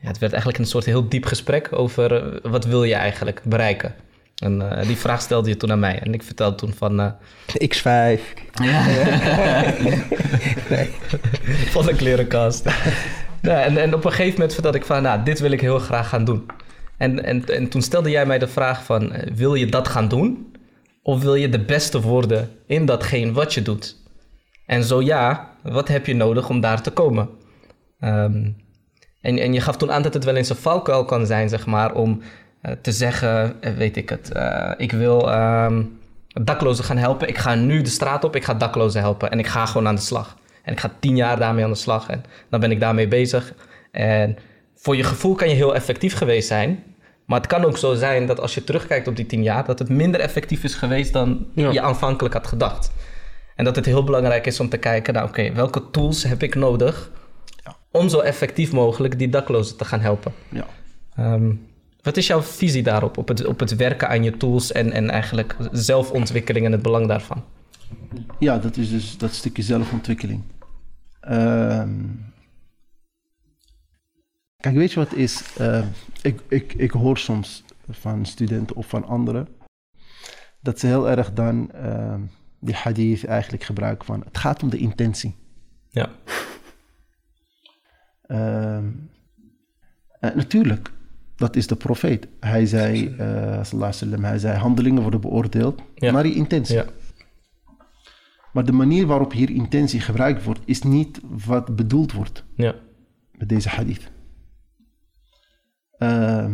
het werd eigenlijk een soort heel diep gesprek over wat wil je eigenlijk bereiken. En uh, die vraag stelde je toen aan mij. En ik vertelde toen van... Uh... X5. Ja. nee. Van de klerenkast. ja, en, en op een gegeven moment vertelde ik van... Nou, dit wil ik heel graag gaan doen. En, en, en toen stelde jij mij de vraag van... Uh, wil je dat gaan doen? Of wil je de beste worden in datgene wat je doet? En zo ja, wat heb je nodig om daar te komen? Um, en, en je gaf toen aan dat het wel eens een valkuil kan zijn, zeg maar... om eh, te zeggen, eh, weet ik het, eh, ik wil um, daklozen gaan helpen. Ik ga nu de straat op, ik ga daklozen helpen en ik ga gewoon aan de slag. En ik ga tien jaar daarmee aan de slag en dan ben ik daarmee bezig. En voor je gevoel kan je heel effectief geweest zijn. Maar het kan ook zo zijn dat als je terugkijkt op die tien jaar, dat het minder effectief is geweest dan je aanvankelijk had gedacht. En dat het heel belangrijk is om te kijken, nou oké, welke tools heb ik nodig ja. om zo effectief mogelijk die daklozen te gaan helpen. Ja. Um, wat is jouw visie daarop, op het, op het werken aan je tools en, en eigenlijk zelfontwikkeling en het belang daarvan? Ja, dat is dus dat stukje zelfontwikkeling. Ehm, kijk, weet je wat is? Uh, ik, ik, ik hoor soms van studenten of van anderen dat ze heel erg dan uh, die hadith eigenlijk gebruiken van het gaat om de intentie. Ja. Uh, natuurlijk, dat is de profeet. Hij zei, uh, sallam, hij zei, handelingen worden beoordeeld ja. naar je intentie. Ja. Maar de manier waarop hier intentie gebruikt wordt, is niet wat bedoeld wordt ja. met deze hadith. Uh,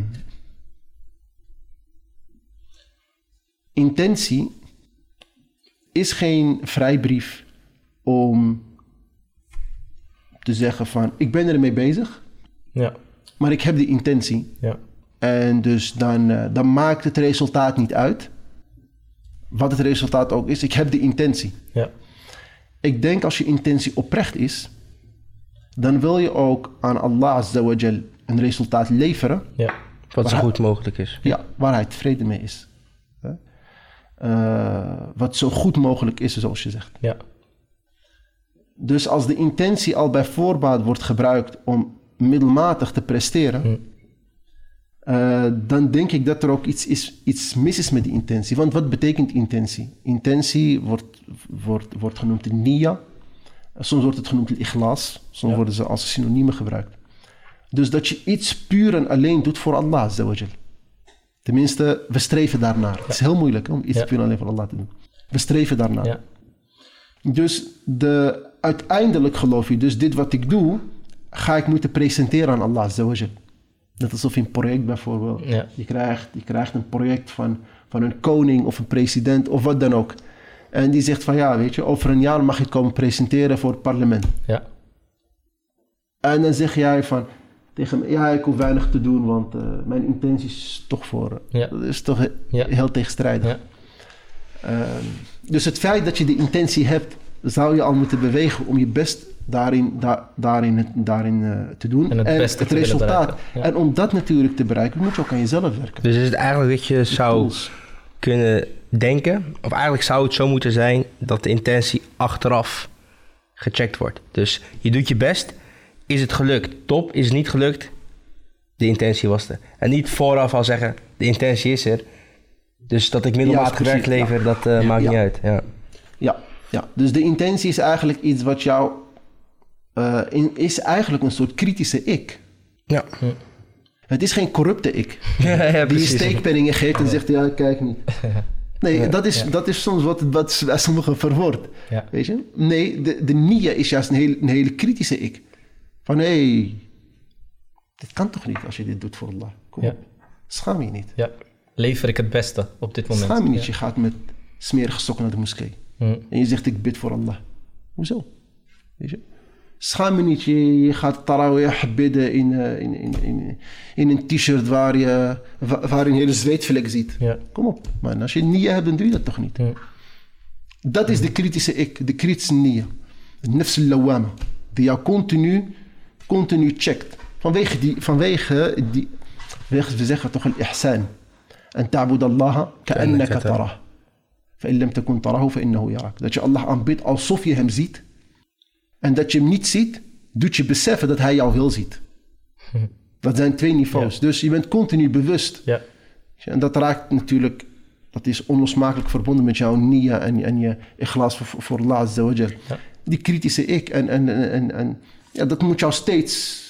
intentie is geen vrijbrief om te zeggen van, ik ben ermee bezig. Ja. Maar ik heb die intentie. Ja. En dus dan, uh, dan maakt het resultaat niet uit. Wat het resultaat ook is. Ik heb die intentie. Ja. Ik denk als je intentie oprecht is, dan wil je ook aan Allah Azawajal een resultaat leveren. Ja. Wat zo goed mogelijk is. Ja, waar hij tevreden mee is. Uh, wat zo goed mogelijk is, zoals je zegt. Ja. Dus als de intentie al bij voorbaat wordt gebruikt om middelmatig te presteren, hm. uh, dan denk ik dat er ook iets, is, iets mis is met die intentie. Want wat betekent intentie? Intentie wordt, wordt, wordt genoemd nia, soms wordt het genoemd ikhlas, soms ja. worden ze als synoniemen gebruikt. Dus dat je iets puur en alleen doet voor Allah. Tenminste, we streven daarnaar. Ja. Het is heel moeilijk om iets ja. puur en alleen voor Allah te doen. We streven daarnaar. Dus de, uiteindelijk geloof je, dus dit wat ik doe, ga ik moeten presenteren aan Allah Azawajal. Net alsof je een project bijvoorbeeld, Ja. je, krijgt, je krijgt een project van, van een koning of een president of wat dan ook. En die zegt van ja, weet je, over een jaar mag ik komen presenteren voor het parlement. Ja. En dan zeg jij van tegen me, ja, ik hoef weinig te doen, want eh, mijn intentie is toch voor. Ja. Dat is toch Ja. heel tegenstrijdig. Ja. Ehm, dus het feit dat je de intentie hebt, zou je al moeten bewegen om je best daarin, da- daarin, het- daarin eh, te doen. En het beste te willen resultaat. ja. En om dat natuurlijk te bereiken, moet je ook aan jezelf werken. Dus is het eigenlijk dat je zou Tools. kunnen denken, of eigenlijk zou het zo moeten zijn dat de intentie achteraf gecheckt wordt. Dus je doet je best, is het gelukt? Top, is het niet gelukt? De intentie was er. En niet vooraf al zeggen, de intentie is er. Dus dat ik middelmatig werk lever, dat eh, maakt Ja. niet uit. Ja. Ja, ja, dus de intentie is eigenlijk iets wat jou. Eh, in, is eigenlijk een soort kritische ik. Ja. Het is geen corrupte ik. ja, ja, Die je steekpenningen geeft en zegt: Ja, kijk niet. Nee, dat, is, ja. dat is soms wat, wat sommigen verwoord. Ja. Weet je? Nee, de, de nia is juist een hele, een hele kritische ik. Van hé, hey, dit kan toch niet als je dit doet voor Allah. Kom op. Schaam je niet. ja. Lever ik het beste op dit moment? Schaam je niet. Je gaat met smerige sokken naar de moskee. Hm. En je zegt, ik bid voor Allah. Hoezo? Weet je? Schaam je niet. Je, je gaat tarawih bidden in, eh, in, in, in, in een t-shirt waar je, wa- waar je een hele zweetvlek ziet. Ja. Kom op. Maar als je nia hebt, dan doe je dat toch niet? Hm. Dat is de kritische ik, de kritische nia. De nafs al-lawama. Die jou continu, continu checkt. Vanwege die, vanwege die, vanwege- we zeggen toch al-ihsan. En ta'bud Allah ka'annaka tarah. فإن لم تكن تراه فإنه يراك. Dat je Allah aanbidt alsof je hem ziet. En dat je hem niet ziet, doet je beseffen dat hij jou wel ziet. Dat zijn twee niveaus. Ja. Dus je bent continu bewust. Ja. En dat raakt natuurlijk, dat is onlosmakelijk verbonden met jouw nia en, en je ikhlas voor, voor. Ja. Die kritische ik. En, en, en, en, en ja, dat moet jou steeds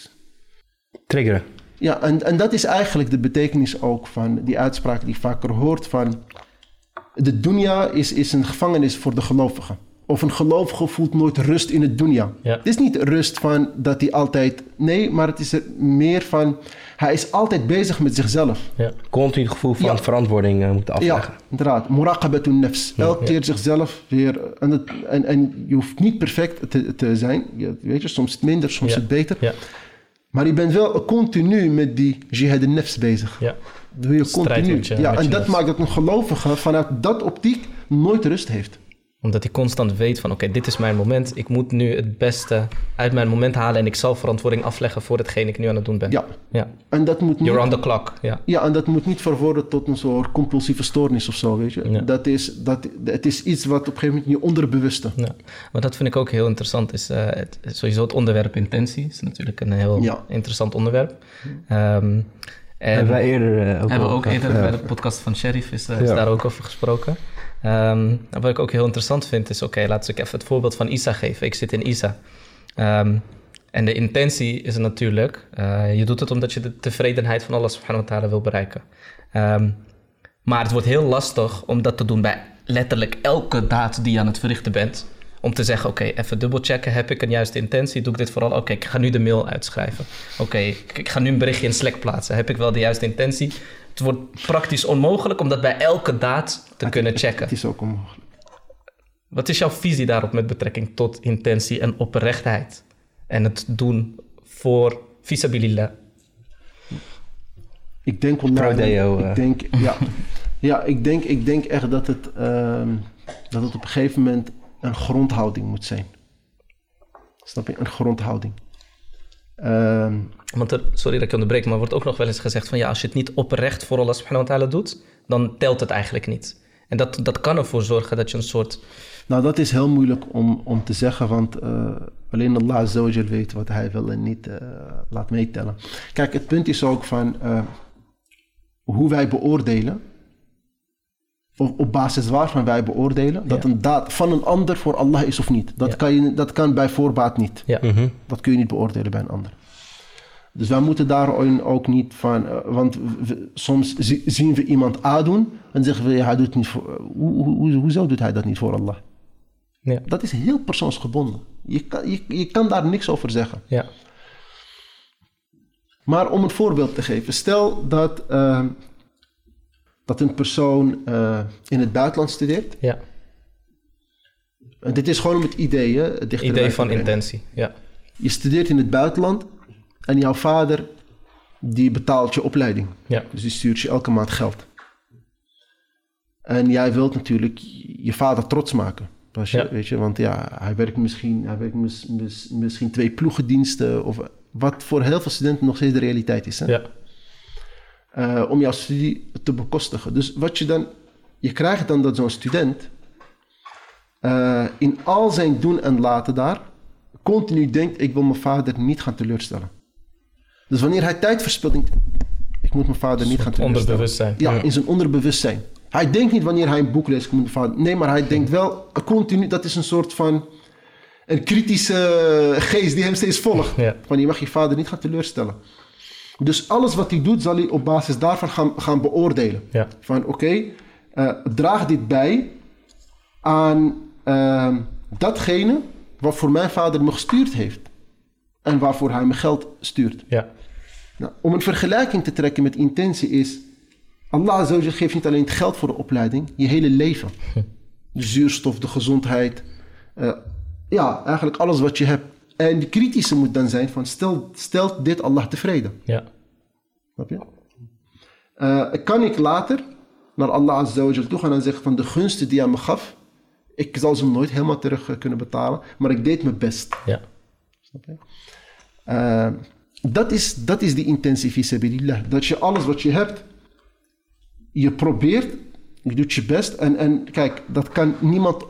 Triggeren. ja, en, en dat is eigenlijk de betekenis ook van die uitspraak die je vaker hoort van... De dunya is, is een gevangenis voor de gelovigen. Of een gelovige voelt nooit rust in het dunya. Ja. Het is niet rust van dat hij altijd... Nee, maar het is er meer van... Hij is altijd bezig met zichzelf. Ja. Continu het gevoel van Ja. verantwoording eh, moeten afleggen. Ja, inderdaad. Muraqabatun nafs. Elke keer zichzelf weer... En, het, en, en je hoeft niet perfect te, te zijn. Je, weet je, soms het minder, soms Ja. het beter. Ja. Maar je bent wel continu met die jihad nafs bezig. Ja. Doe je Strijd continu. met je- ja, met en je dat maakt dat een gelovige vanuit dat optiek nooit rust heeft. Omdat hij constant weet van oké, dit is mijn moment. Ik moet nu het beste uit mijn moment halen en ik zal verantwoording afleggen voor hetgeen ik nu aan het doen ben. Ja, ja. en dat moet niet, You're on the clock. Ja. ja, en dat moet niet verworden tot een soort compulsieve stoornis of zo, weet je. Ja. Dat is, dat, het is iets wat op een gegeven moment in je onderbewuste... Ja, maar dat vind ik ook heel interessant. Is, eh, het, sowieso het onderwerp intentie is natuurlijk een heel Ja. interessant onderwerp. Ehm, en Hebben wij eerder eh, ook hebben we ook eerder ja. bij de podcast van Sheriff is, eh, is Ja. daar ook over gesproken. Ehm, wat ik ook heel interessant vind is, oké, laten we even het voorbeeld van Isa geven. Ik zit in Isa. Ehm, en de intentie is natuurlijk, eh, je doet het omdat je de tevredenheid van Allah subhanahu wa ta'ala wil bereiken. Ehm, maar het wordt heel lastig om dat te doen bij letterlijk elke daad die je aan het verrichten bent. Om te zeggen, oké, even dubbelchecken. Heb ik een juiste intentie? Doe ik dit vooral? Oké, ik ga nu de mail uitschrijven. Oké, ik, ik ga nu een berichtje in Slack plaatsen. Heb ik wel de juiste intentie? Het wordt praktisch onmogelijk om dat bij elke daad te kunnen checken. Het is ook onmogelijk. Wat is jouw visie daarop met betrekking tot intentie en oprechtheid? En het doen voor visabilillah. Ik denk wallahi, Pro-deo, eh. Ik denk, ja, ja ik, denk, ik denk echt dat het, ehm, dat het op een gegeven moment een grondhouding moet zijn. Snap je? Een grondhouding. Ehm, Want er, sorry dat ik onderbreek, maar wordt ook nog wel eens gezegd van ja, als je het niet oprecht voor Allah subhanahu wa ta'ala doet, dan telt het eigenlijk niet. En dat, dat kan ervoor zorgen dat je een soort... Nou, dat is heel moeilijk om, om te zeggen, want eh, alleen Allah Azza wa Jal weet wat hij wil en niet eh, laat meetellen. Kijk, het punt is ook van eh, hoe wij beoordelen, of op basis waarvan wij beoordelen, dat Ja. een daad van een ander voor Allah is of niet. Dat, Ja. kan, je, dat kan bij voorbaat niet. Ja, Mhm. Dat kun je niet beoordelen bij een ander. Dus wij moeten daarin ook niet van, eh, want we- soms zi- zien we iemand A doen en zeggen we, ja, hij doet niet voor, hoe, hoe, hoe, hoezo doet hij dat niet voor Allah? Ja. Dat is heel persoonsgebonden. Je kan, je, je kan daar niks over zeggen. Ja. Maar om een voorbeeld te geven. Stel dat, eh, dat een persoon eh, in het buitenland studeert. Ja. En dit is gewoon om het idee, hè, dichterbij Idee van intentie. Ja. Je studeert in het buitenland en jouw vader die betaalt je opleiding. Ja. Dus die stuurt je elke maand geld. En jij wilt natuurlijk je vader trots maken. Als je, Ja. weet je, want ja, hij werkt misschien, hij werkt mis- mis- misschien twee ploegendiensten. Of wat voor heel veel studenten nog steeds de realiteit is. Hè? Ja. Eh, om jouw studie te bekostigen. Dus wat je dan, je krijgt dan dat zo'n student eh, in al zijn doen en laten daar continu denkt: ik wil mijn vader niet gaan teleurstellen. Dus wanneer hij tijd verspilt, denkt ik moet mijn vader niet gaan teleurstellen. Onderbewustzijn. Ja, in zijn onderbewustzijn. Hij denkt niet wanneer hij een boek leest, ik moet mijn vader. Nee, maar hij denkt wel continu, dat is een soort van een kritische geest die hem steeds volgt. Ja. Van je mag je vader niet gaan teleurstellen. Dus alles wat hij doet, zal hij op basis daarvan gaan, gaan beoordelen. Ja. Van oké, eh, draag dit bij aan ehm, datgene wat voor mijn vader me gestuurd heeft. En waarvoor hij me geld stuurt. Ja. Nou, om een vergelijking te trekken met intentie is... Allah geeft niet alleen het geld voor de opleiding, je hele leven. De zuurstof, de gezondheid. eh, ja, eigenlijk alles wat je hebt. En die kritische moet dan zijn van stel, stelt dit Allah tevreden. Ja. Snap je? Eh, kan ik later naar Allah Azza toe gaan en zeggen van de gunsten die hij me gaf, ik zal ze nooit helemaal terug eh, kunnen betalen, maar ik deed mijn best. Ja. Snap je? Eh, dat, is, dat is die intentie fi sabilillah. Dat je alles wat je hebt, je probeert, je doet je best. En, en kijk, dat kan niemand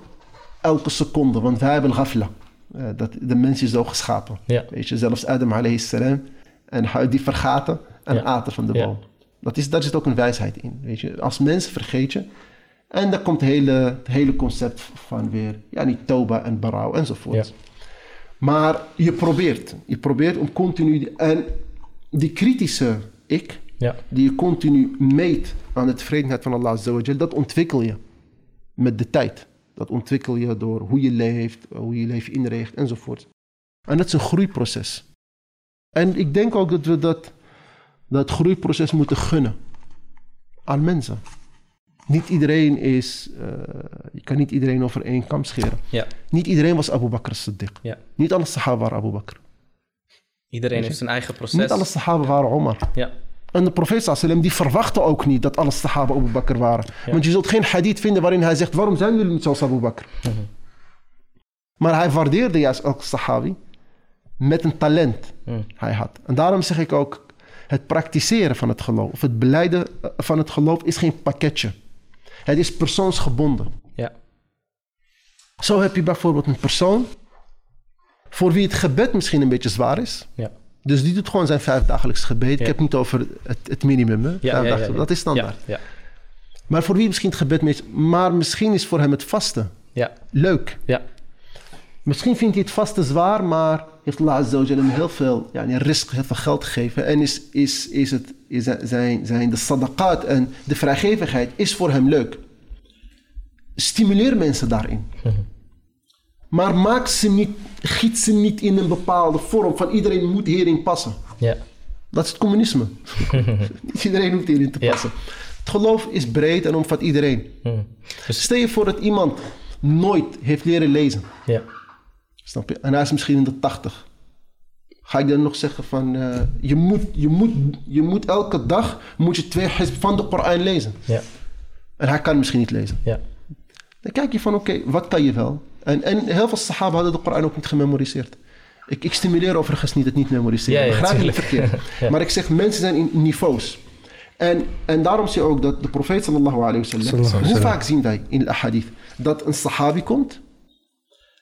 elke seconde, want wij hebben ghafla. Eh, dat, de mens is zo geschapen. Ja. Weet je, zelfs Adam alayhi salam, en hij- die vergaten en Ja. aten van de Ja. boom. Dat is, daar zit ook een wijsheid in. Weet je. Als mens vergeet je. En dan komt het hele, het hele concept van weer, ja, niet toba en berouw enzovoort. Ja. Maar je probeert. Je probeert om continu... die- En die kritische ik, Ja. die je continu meet aan de tevredenheid van Allah dat ontwikkel je met de tijd. Dat ontwikkel je door hoe je leeft, hoe je je leven inricht enzovoort. En dat is een groeiproces. En ik denk ook dat we dat, dat groeiproces moeten gunnen aan mensen. Niet iedereen is, eh, je kan niet iedereen over één kam scheren. Ja. Niet iedereen was Abu Bakr as-Siddiq. Ja. Niet alle sahaba waren Abu Bakr. Iedereen heeft zijn eigen proces. Niet alle sahaba waren Omar. Ja. En de profeet sallam die verwachtte ook niet dat alle sahaba Abu Bakr waren. Want je zult geen hadith vinden waarin hij zegt, waarom zijn jullie niet zoals Abu Bakr? Maar hij waardeerde juist elke sahabi met een talent hij had. En daarom zeg ik ook, het praktiseren van het geloof, of het beleiden eh, van het geloof is geen pakketje. Het is persoonsgebonden. Ja. Zo heb je bijvoorbeeld een persoon voor wie het gebed misschien een beetje zwaar is. Ja. Dus die doet gewoon zijn vijf dagelijks gebed. Ik heb niet over het, het minimum. Hè? Ja, ja. Dat is standaard. Ja. Maar voor wie misschien het gebed mis, maar misschien is voor hem het vasten Ja. leuk. Ja. Misschien vindt hij het vasten zwaar, maar heeft Allah Azza wa Jalla hem heel veel ja, risk, heel veel geld gegeven. En is, is, is het, is zijn, zijn de sadaqat en de vrijgevigheid is voor hem leuk. Stimuleer mensen daarin. Maar maak ze niet, giet ze niet in een bepaalde vorm van iedereen moet hierin passen. Ja. Dat is het communisme. niet iedereen hoeft hierin te Ja. passen. Het geloof is breed en omvat iedereen. Dus- Stel je voor dat iemand nooit heeft leren lezen. Ja. Snap je? En hij is misschien in de tachtig. Ga ik dan nog zeggen van... eh, je, moet, je, moet, je moet elke dag moet je twee van de Koran lezen. Ja. En hij kan misschien niet lezen. Ja. Dan kijk je van, oké, wat kan je wel? En, en heel veel sahaba hadden de Koran ook niet gememoriseerd. Ik, ik stimuleer overigens niet het niet memoriseren. Ja, ja, Begrijp me verkeerd. Maar ik zeg, mensen zijn in niveaus. En, en daarom zie je ook dat de profeet sallallahu alayhi wa sallam... Sallallahu Hoe sallam. vaak zien wij in de hadith dat een sahabi komt...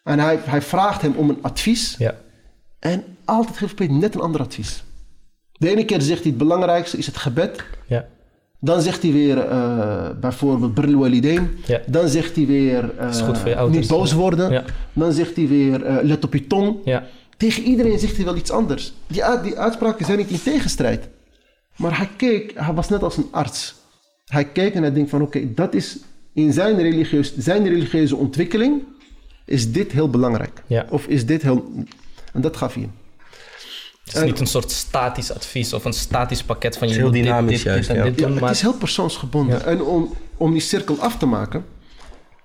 en hij, hij vraagt hem om een advies... Ja. en altijd geeft profeet net een ander advies. De ene keer zegt hij het belangrijkste is het gebed... Ja. Dan zegt hij weer eh, bijvoorbeeld Bril Walidain. Ja. Dan zegt hij weer eh, ouders. niet boos worden. Ja. Dan zegt hij weer eh, let op je tong. Ja. Tegen iedereen zegt hij wel iets anders. Die, die uitspraken zijn niet in tegenstrijd. Maar hij keek, hij was net als een arts. Hij keek en hij denkt van oké, dat is in zijn, religieus, zijn religieuze ontwikkeling is dit heel belangrijk? Ja. Of is dit heel... En dat gaf hij hem. Het is niet een soort statisch advies of een statisch pakket van je heel dit, dynamisch dit, juist, ja. het is heel persoonsgebonden. Ja. En om, om die cirkel af te maken...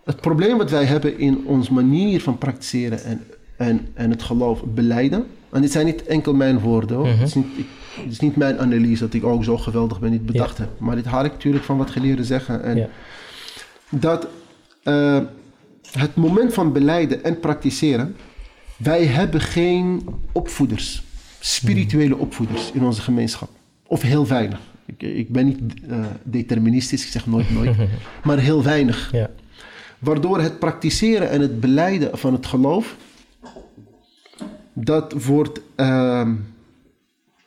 Het probleem wat wij hebben in onze manier van praktiseren en, en, en het geloof beleiden... En dit zijn niet enkel mijn woorden hoor. Mhm. het, is niet, ik- het is niet mijn analyse dat ik ook zo geweldig ben, niet bedacht heb. Maar dit haal ik natuurlijk van wat geleerden zeggen. En Ja. dat eh, het moment van beleiden en praktiseren... Wij hebben geen opvoeders, spirituele opvoeders in onze gemeenschap. Of heel weinig. Ik, ik ben niet eh, deterministisch, ik zeg nooit nooit. maar heel weinig. Ja. Waardoor het praktiseren en het beleiden van het geloof... dat wordt, ehm,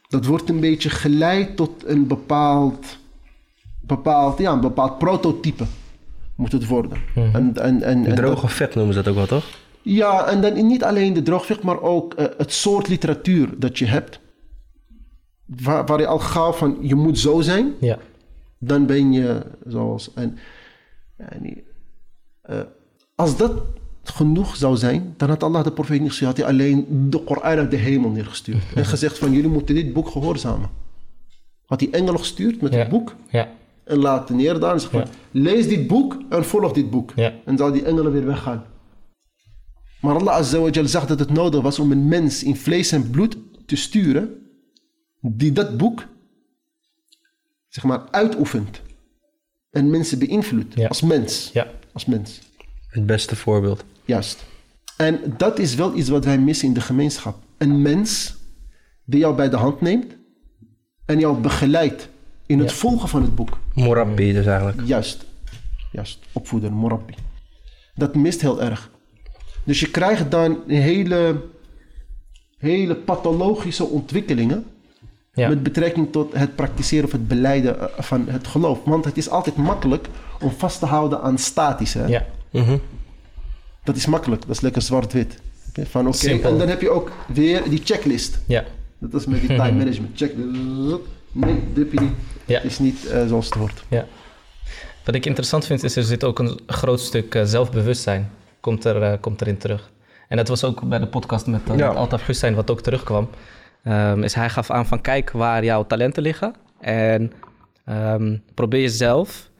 dat wordt een beetje geleid tot een bepaald, bepaald, ja, een bepaald prototype. Moet het worden. en, en, en, en dat- Droge vet noemen ze dat ook wel, toch? Ja, en dan niet alleen de droogvecht, maar ook eh, het soort literatuur dat je hebt. Waar, waar je al gauw van, je moet zo zijn, Ja. dan ben je zoals... En, eh, als dat genoeg zou zijn, dan had Allah de profeet niet gezegd, had hij alleen de Koran uit de hemel neergestuurd. En gezegd van, jullie moeten dit boek gehoorzamen. Had hij engelen gestuurd met Ja. het boek Ja. en laten neerdaan. En zeggen van, lees dit boek en volg dit boek. Ja. En zal die engelen weer weggaan. Maar Allah Azza zag dat het nodig was om een mens in vlees en bloed te sturen. Die dat boek, zeg maar, uitoefent. En mensen beïnvloedt. Ja. Als mens. Ja. Als mens. Het beste voorbeeld. Juist. En dat is wel iets wat wij missen in de gemeenschap. Een mens die jou bij de hand neemt. En jou begeleidt in het volgen van het boek. Morabbi dus eigenlijk. Juist. Juist. Opvoeder, morabbi. Dat mist heel erg. Dus je krijgt dan hele, hele pathologische ontwikkelingen. Ja. Met betrekking tot het praktiseren of het beleiden eh, van het geloof. Want het is altijd makkelijk om vast te houden aan statisch. Hè? Ja. Mhm. Dat is makkelijk. Dat is lekker zwart-wit. Van oké. En dan heb je ook weer die checklist. Ja. Dat is met die time management. Check. Nee, je niet. Ja. Het is niet eh, zoals het hoort. Ja. Wat ik interessant vind, is er zit ook een groot stuk eh, zelfbewustzijn. Komt, er, eh, komt erin terug. En dat was ook bij de podcast met, uh, Ja. met Altaf Hussein, wat ook terugkwam. Ehm, is hij gaf aan van kijk waar jouw talenten liggen. En ehm, probeer jezelf,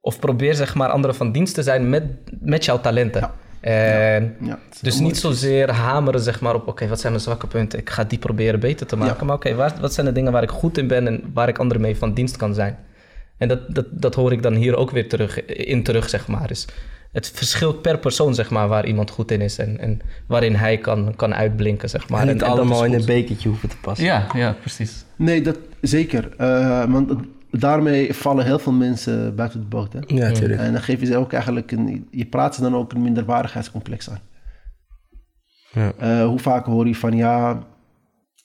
of probeer zeg maar anderen van dienst te zijn met, met jouw talenten. Ja. En Ja, dus niet zozeer hameren zeg maar op, oké, wat zijn mijn zwakke punten? Ik ga die proberen beter te maken. Ja. Maar oké, wat zijn de dingen waar ik goed in ben en waar ik anderen mee van dienst kan zijn? En dat, dat, dat hoor ik dan hier ook weer terug, in terug, zeg maar. Dus het verschilt per persoon, zeg maar, waar iemand goed in is en, en waarin hij kan, kan uitblinken, zeg maar. En- niet en allemaal in een bekertje hoeven te passen. Ja, ja, precies. Nee, dat zeker. Eh, want daarmee vallen heel veel mensen buiten de boot. Hè? Ja, natuurlijk. En dan geef je ze ook eigenlijk een, je praat ze dan ook een minderwaardigheidscomplex aan. Ja. Eh, hoe vaak hoor je van ja,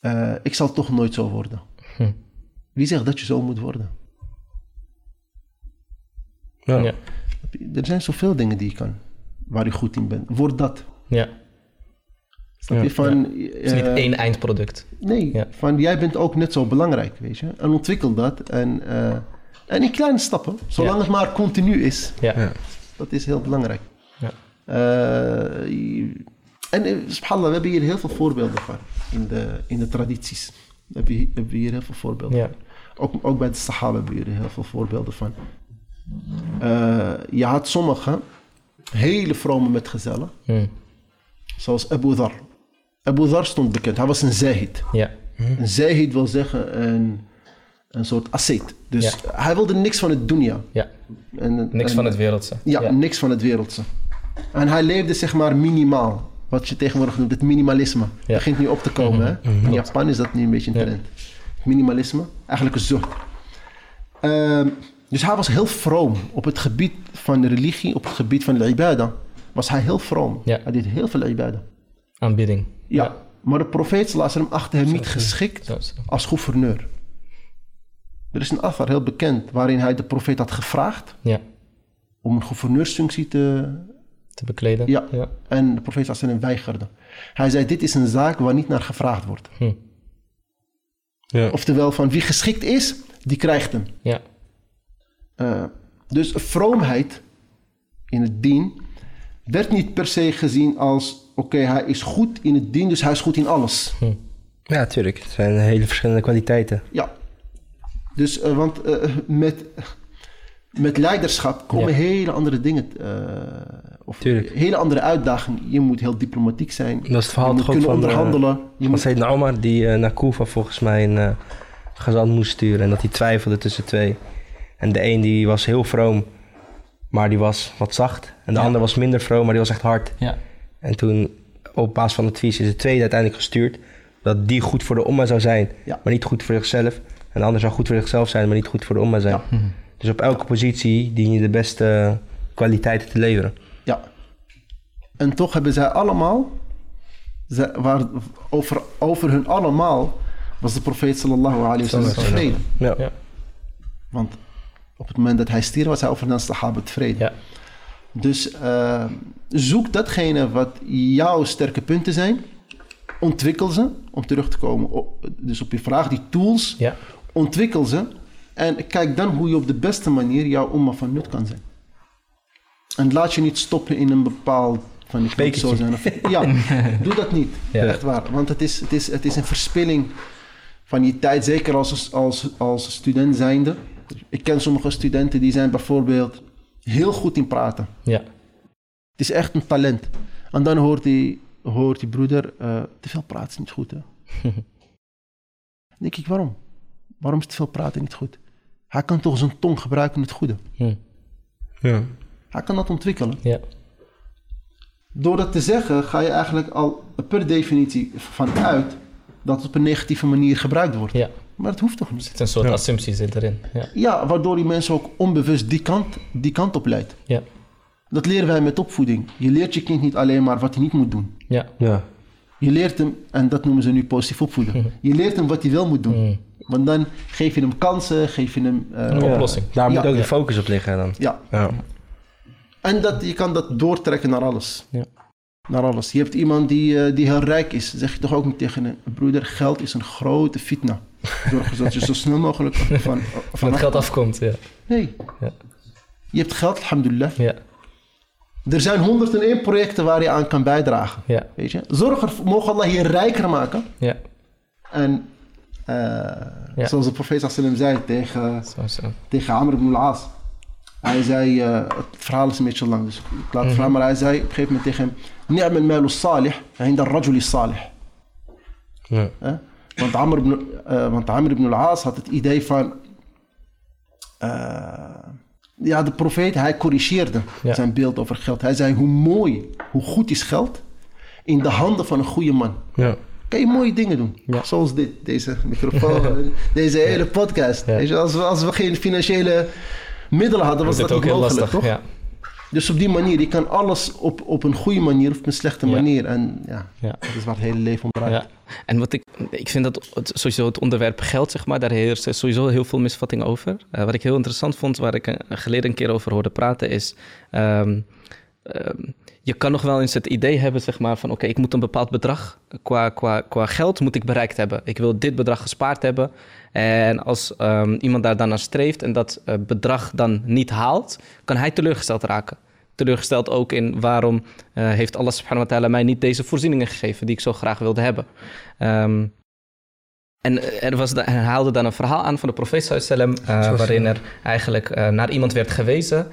eh, ik zal toch nooit zo worden. Hm. Wie zegt dat je zo moet worden? Ja. Ja. Er zijn zoveel dingen die je kan, waar je goed in bent. Word dat. ja. Snap Ja, je? Van, Het is niet eh, één eindproduct. Nee, Ja. van jij bent ook net zo belangrijk, weet je. En ontwikkel dat. En, eh, en in kleine stappen, zolang Ja. het maar continu is. Ja. Ja. Dat is heel belangrijk. Ja. Eh, en subhanallah, we hebben hier heel veel voorbeelden van in de, in de tradities. We hebben hier, hebben we hier heel veel voorbeelden Ja. van. Ook, ook bij de Sahaba hebben we hier heel veel voorbeelden van. Eh, je had sommige hele vrome metgezellen, Hm. zoals Abu Dhar. Abu Dhar stond bekend, hij was een zahid. Ja. Een zahid wil zeggen een, een soort asset. Dus Ja. hij wilde niks van het dunya. ja. En, Niks en- van het wereldse. ja, niks van het wereldse. En hij leefde zeg maar minimaal. Wat je tegenwoordig noemt, het minimalisme. Ja. Begint nu op te komen. hè? In Japan is dat nu een beetje een trend. Minimalisme, eigenlijk een zucht. Ehm, dus hij was heel vroom. Op het gebied van de religie, op het gebied van de ibadah, was hij heel vroom. Ja. Hij deed heel veel ibadah. Aanbidding. Ja. Maar de profeet wasallam achtte hem niet geschikt als gouverneur. Er is een affair heel bekend waarin hij de profeet had gevraagd Ja. om een gouverneursfunctie te, Te bekleden. Ja. Ja. En de profeet sallallahu weigerde. Hij zei, dit is een zaak waar niet naar gevraagd wordt. Hm. Ja. Oftewel, van wie geschikt is, die krijgt hem. Ja. Eh, dus vroomheid in het dien werd niet per se gezien als... oké, hij is goed in het dien, dus hij is goed in alles. Ja, tuurlijk. Het zijn hele verschillende kwaliteiten. Ja. Dus, eh, want eh, met, met leiderschap komen Ja. hele andere dingen... eh, of Tuurlijk. hele andere uitdagingen. Je moet heel diplomatiek zijn. Dat is het verhaal je moet kunnen van, onderhandelen. je Van moet, Sayyidina Omar, die naar Kufa volgens mij een gezant moest sturen. En dat hij twijfelde tussen twee. En de een die was heel vroom, maar die was wat zacht. En de Ja. ander was minder vroom, maar die was echt hard. Ja. En toen, op basis van advies, is de tweede uiteindelijk gestuurd. Dat die goed voor de omma zou zijn, Ja. maar niet goed voor zichzelf. En de ander zou goed voor zichzelf zijn, maar niet goed voor de omma zijn. Ja. Dus op elke positie dien je de beste kwaliteiten te leveren. ja. En toch hebben zij allemaal... Zij, waar, over, over hun allemaal was de profeet sallallahu alayhi wa sallam tevreden. Ja. Ja. Want op het moment dat hij stierf was hij over de sahaba tevreden. Ja. Dus eh, zoek datgene wat jouw sterke punten zijn. Ontwikkel ze om terug te komen. op- dus op je vraag, die tools, Ja. ontwikkel ze. En kijk dan hoe je op de beste manier jouw umma van nut kan zijn. En laat je niet stoppen in een bepaald... Van ik moet zo zijn. Of, ja, doe dat niet. Ja. Echt waar. Want het is, het, is, het is een verspilling van je tijd. Zeker als, als, als student zijnde. Ik ken sommige studenten die zijn bijvoorbeeld heel goed in praten. Ja. Het is echt een talent. En dan hoort die, hoort die broeder, eh, te veel praten is niet goed. Hè? Dan denk ik, waarom? Waarom is te veel praten niet goed? Hij kan toch zijn tong gebruiken in het goede. Hm. Ja. Hij kan dat ontwikkelen. Ja. Door dat te zeggen ga je eigenlijk al per definitie vanuit dat het op een negatieve manier gebruikt wordt. Ja. Maar dat hoeft toch niet? Er zit een soort assumptie zit erin. Ja. Ja, waardoor die mensen ook onbewust die kant, die kant op leidt. Ja. Dat leren wij met opvoeding. Je leert je kind niet alleen maar wat hij niet moet doen. Ja. Ja. Je leert hem, en dat noemen ze nu positief opvoeden. Je leert hem wat hij wel moet doen. Mm. Want dan geef je hem kansen, geef je hem... eh, Een oplossing. Daar moet Ja. ook de Ja. focus op liggen dan. ja. Ja. En dat, je kan dat doortrekken naar alles. Ja. Naar alles. Je hebt iemand die, eh, die heel rijk is. Dan zeg je toch ook niet tegen een broeder, geld is een grote fitna. Zorg ervoor dat je zo snel mogelijk van... Van van het geld afkomt. Ja. Nee. Ja. Je hebt geld, alhamdulillah. Ja. Er zijn 101 projecten waar je aan kan bijdragen. Ja. Weet je? Zorg er, mogen Allah je rijker maken. Ja. En eh, zoals de profeet sallam zei tegen, Zo, tegen Amr ibn al-As. Hij zei, eh, het verhaal is een beetje lang, dus ik laat het verhaal, maar hij zei op een gegeven moment tegen hem, Ni'm al-malu salih, inda al-rajuli salih. Ja. Want Amr ibn, eh, want Amr ibn al-As had het idee van, eh, ja, de profeet, hij corrigeerde Ja. zijn beeld over geld. Hij zei, hoe mooi, hoe goed is geld in de handen van een goede man. Ja. Kan je mooie dingen doen. Ja. Zoals dit, deze microfoon, deze hele podcast. Weet je, als, we, als we geen financiële middelen hadden, was Dat niet ook mogelijk, lastig. toch? Ja. Dus op die manier, je kan alles op, op een goede manier of op een slechte manier. En ja, Ja. dat is waar het hele leven om draait. En wat ik, ik vind dat het, sowieso het onderwerp geld, zeg maar, daar heerst sowieso heel veel misvatting over. Eh, wat ik heel interessant vond, waar ik een, een geleden een keer over hoorde praten, is. ehm, ehm, je kan nog wel eens het idee hebben, zeg maar, van oké, ik moet een bepaald bedrag qua, qua, qua geld moet ik bereikt hebben. Ik wil dit bedrag gespaard hebben. En als ehm, iemand daar dan naar streeft en dat eh, bedrag dan niet haalt, kan hij teleurgesteld raken. Teleurgesteld ook in waarom eh, heeft Allah subhanahu wa ta'ala mij niet deze voorzieningen gegeven die ik zo graag wilde hebben. Ehm, en eh, er, was hij haalde dan een verhaal aan van de profeet wasallam, eh, waarin er eigenlijk naar iemand werd gewezen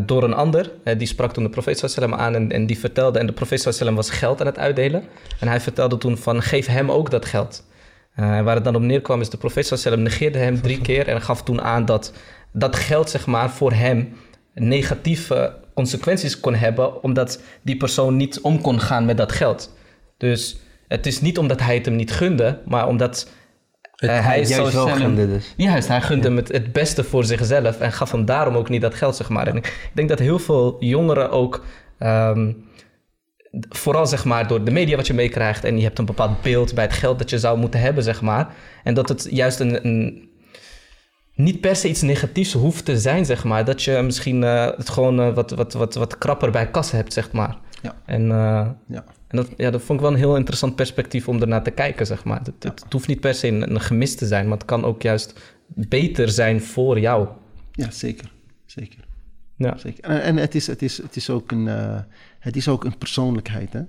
door een ander. Die sprak toen de profeet wasallam aan en, en die vertelde, en de profeet wasallam was geld aan het uitdelen. En hij vertelde toen van, geef hem ook dat geld. Waar het dan op neerkwam is de profeet wasallam negeerde hem drie keer en gaf toen aan dat dat geld zeg maar voor hem negatieve consequenties kon hebben, omdat die persoon niet om kon gaan met dat geld. Dus het is niet omdat hij het hem niet gunde, maar omdat Het, Eh, hij zelf- gunde dus. Juist, hij gunde hem het, het beste voor zichzelf en gaf hem daarom ook niet dat geld, zeg maar. En ik, ik denk dat heel veel jongeren ook, ehm, vooral zeg maar door de media wat je meekrijgt en je hebt een bepaald beeld bij het geld dat je zou moeten hebben, zeg maar. En dat het juist een, een niet per se iets negatiefs hoeft te zijn, zeg maar. Dat je misschien eh, het gewoon eh, wat, wat, wat, wat krapper bij kas hebt, zeg maar. Ja. En, eh, Ja. en dat, ja, dat vond ik wel een heel interessant perspectief om ernaar te kijken, zeg maar. Het, het, het hoeft niet per se een, een gemis te zijn, maar het kan ook juist beter zijn voor jou. Ja, zeker. Zeker. Ja. Zeker. En, en het, is, het, is, het, is ook een, het is ook een persoonlijkheid. Hè?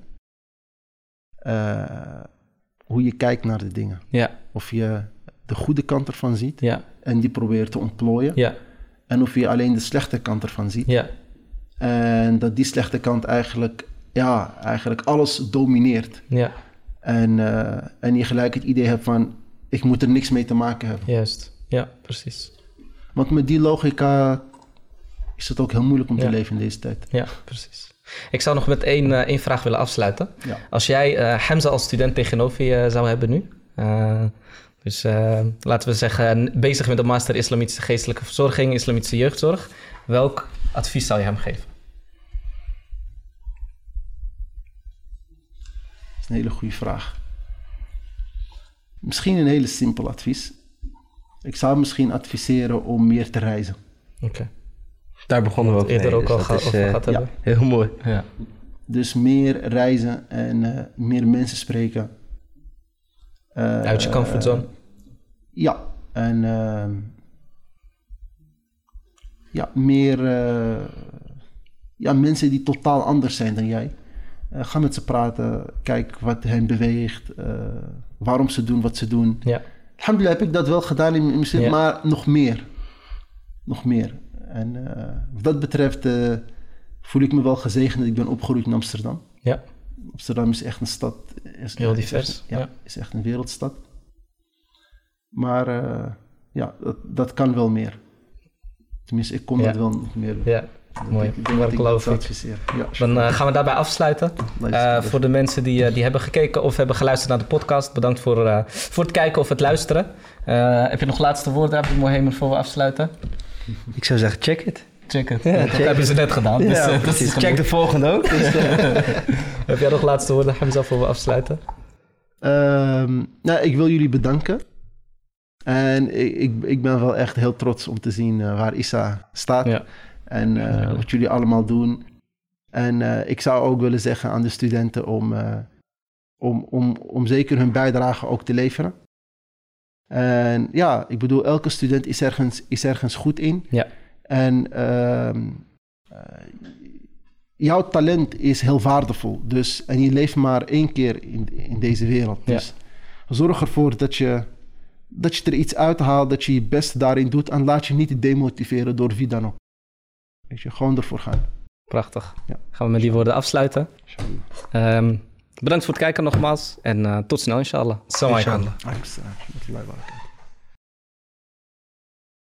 Hoe je kijkt naar de dingen. Ja, Of je de goede kant ervan ziet ja, en die probeert te ontplooien. ja, En of je alleen de slechte kant ervan ziet. ja, En dat die slechte kant eigenlijk, ja, eigenlijk alles domineert. ja, En, eh, en je gelijk het idee hebt van, ik moet er niks mee te maken hebben. juist. Ja, precies. Want met die logica is het ook heel moeilijk om Ja. te leven in deze tijd. Ja, precies. Ik zou nog met één, eh, één vraag willen afsluiten. Ja. Als jij eh Hamza als student tegenover je zou hebben nu... eh, dus eh, laten we zeggen, bezig met de master Islamitische Geestelijke Verzorging, Islamitische Jeugdzorg. Welk advies zou je hem geven? Dat is een hele goede vraag. Misschien een hele simpel advies. Ik zou hem misschien adviseren om meer te reizen. Oké. Daar begonnen we ook Eerder mee, ook dus al is, over eh. Heel mooi. Ja. Dus meer reizen en eh, meer mensen spreken. Eh, Uit je comfortzone. Ja, en ehm, ja, meer eh, ja, mensen die totaal anders zijn dan jij. Eh, ga met ze praten, kijk wat hen beweegt, eh, waarom ze doen wat ze doen. Ja. Alhamdulillah heb ik dat wel gedaan in mijn zin, Ja. maar nog meer. Nog meer. En wat dat betreft voel ik me wel gezegend. Ik ben opgegroeid in Amsterdam. Ja. Amsterdam is echt een stad. Is, Heel divers, ja, ja. is echt een wereldstad. Maar eh, ja, dat, dat kan wel meer. Tenminste, ik kon Ja. dat wel nog meer doen. Ja, mooi. Ik denk dat ik dat fiek. adviseren. Ja, Dan eh, gaan we daarbij afsluiten. Eh, voor de mensen die, eh, die hebben gekeken of hebben geluisterd naar de podcast, bedankt voor, eh, voor het kijken of het luisteren. Eh, heb je nog laatste woorden, Abdul Mohamed, voor we afsluiten? Ik zou zeggen, check it. Check het. Ja, dat check hebben ze net gedaan. Dus, ja, dat precies. is Check de volgende ook. Dus, eh, Heb jij nog laatste woorden, Hamza, voor we afsluiten? Ehm, nou, ik wil jullie bedanken. En ik, ik, ik ben wel echt heel trots om te zien eh, waar Issa staat. Ja. En eh, Ja. wat jullie allemaal doen. En eh, ik zou ook willen zeggen aan de studenten om, om, om, om zeker hun bijdrage ook te leveren. En ja, ik bedoel, elke student is ergens, is ergens goed in. Ja. En ehm, eh, jouw talent is heel waardevol. Dus, en je leeft maar één keer in, in deze wereld. Ja. Dus zorg ervoor dat je, dat je er iets uithaalt, dat je je best daarin doet. En laat je niet demotiveren door wie dan ook. Weet je, gewoon ervoor gaan. Prachtig. Ja. Gaan we met die woorden afsluiten. Inshallah. Ehm, bedankt voor het kijken nogmaals en eh, tot snel inshallah. Assalamu alaikum.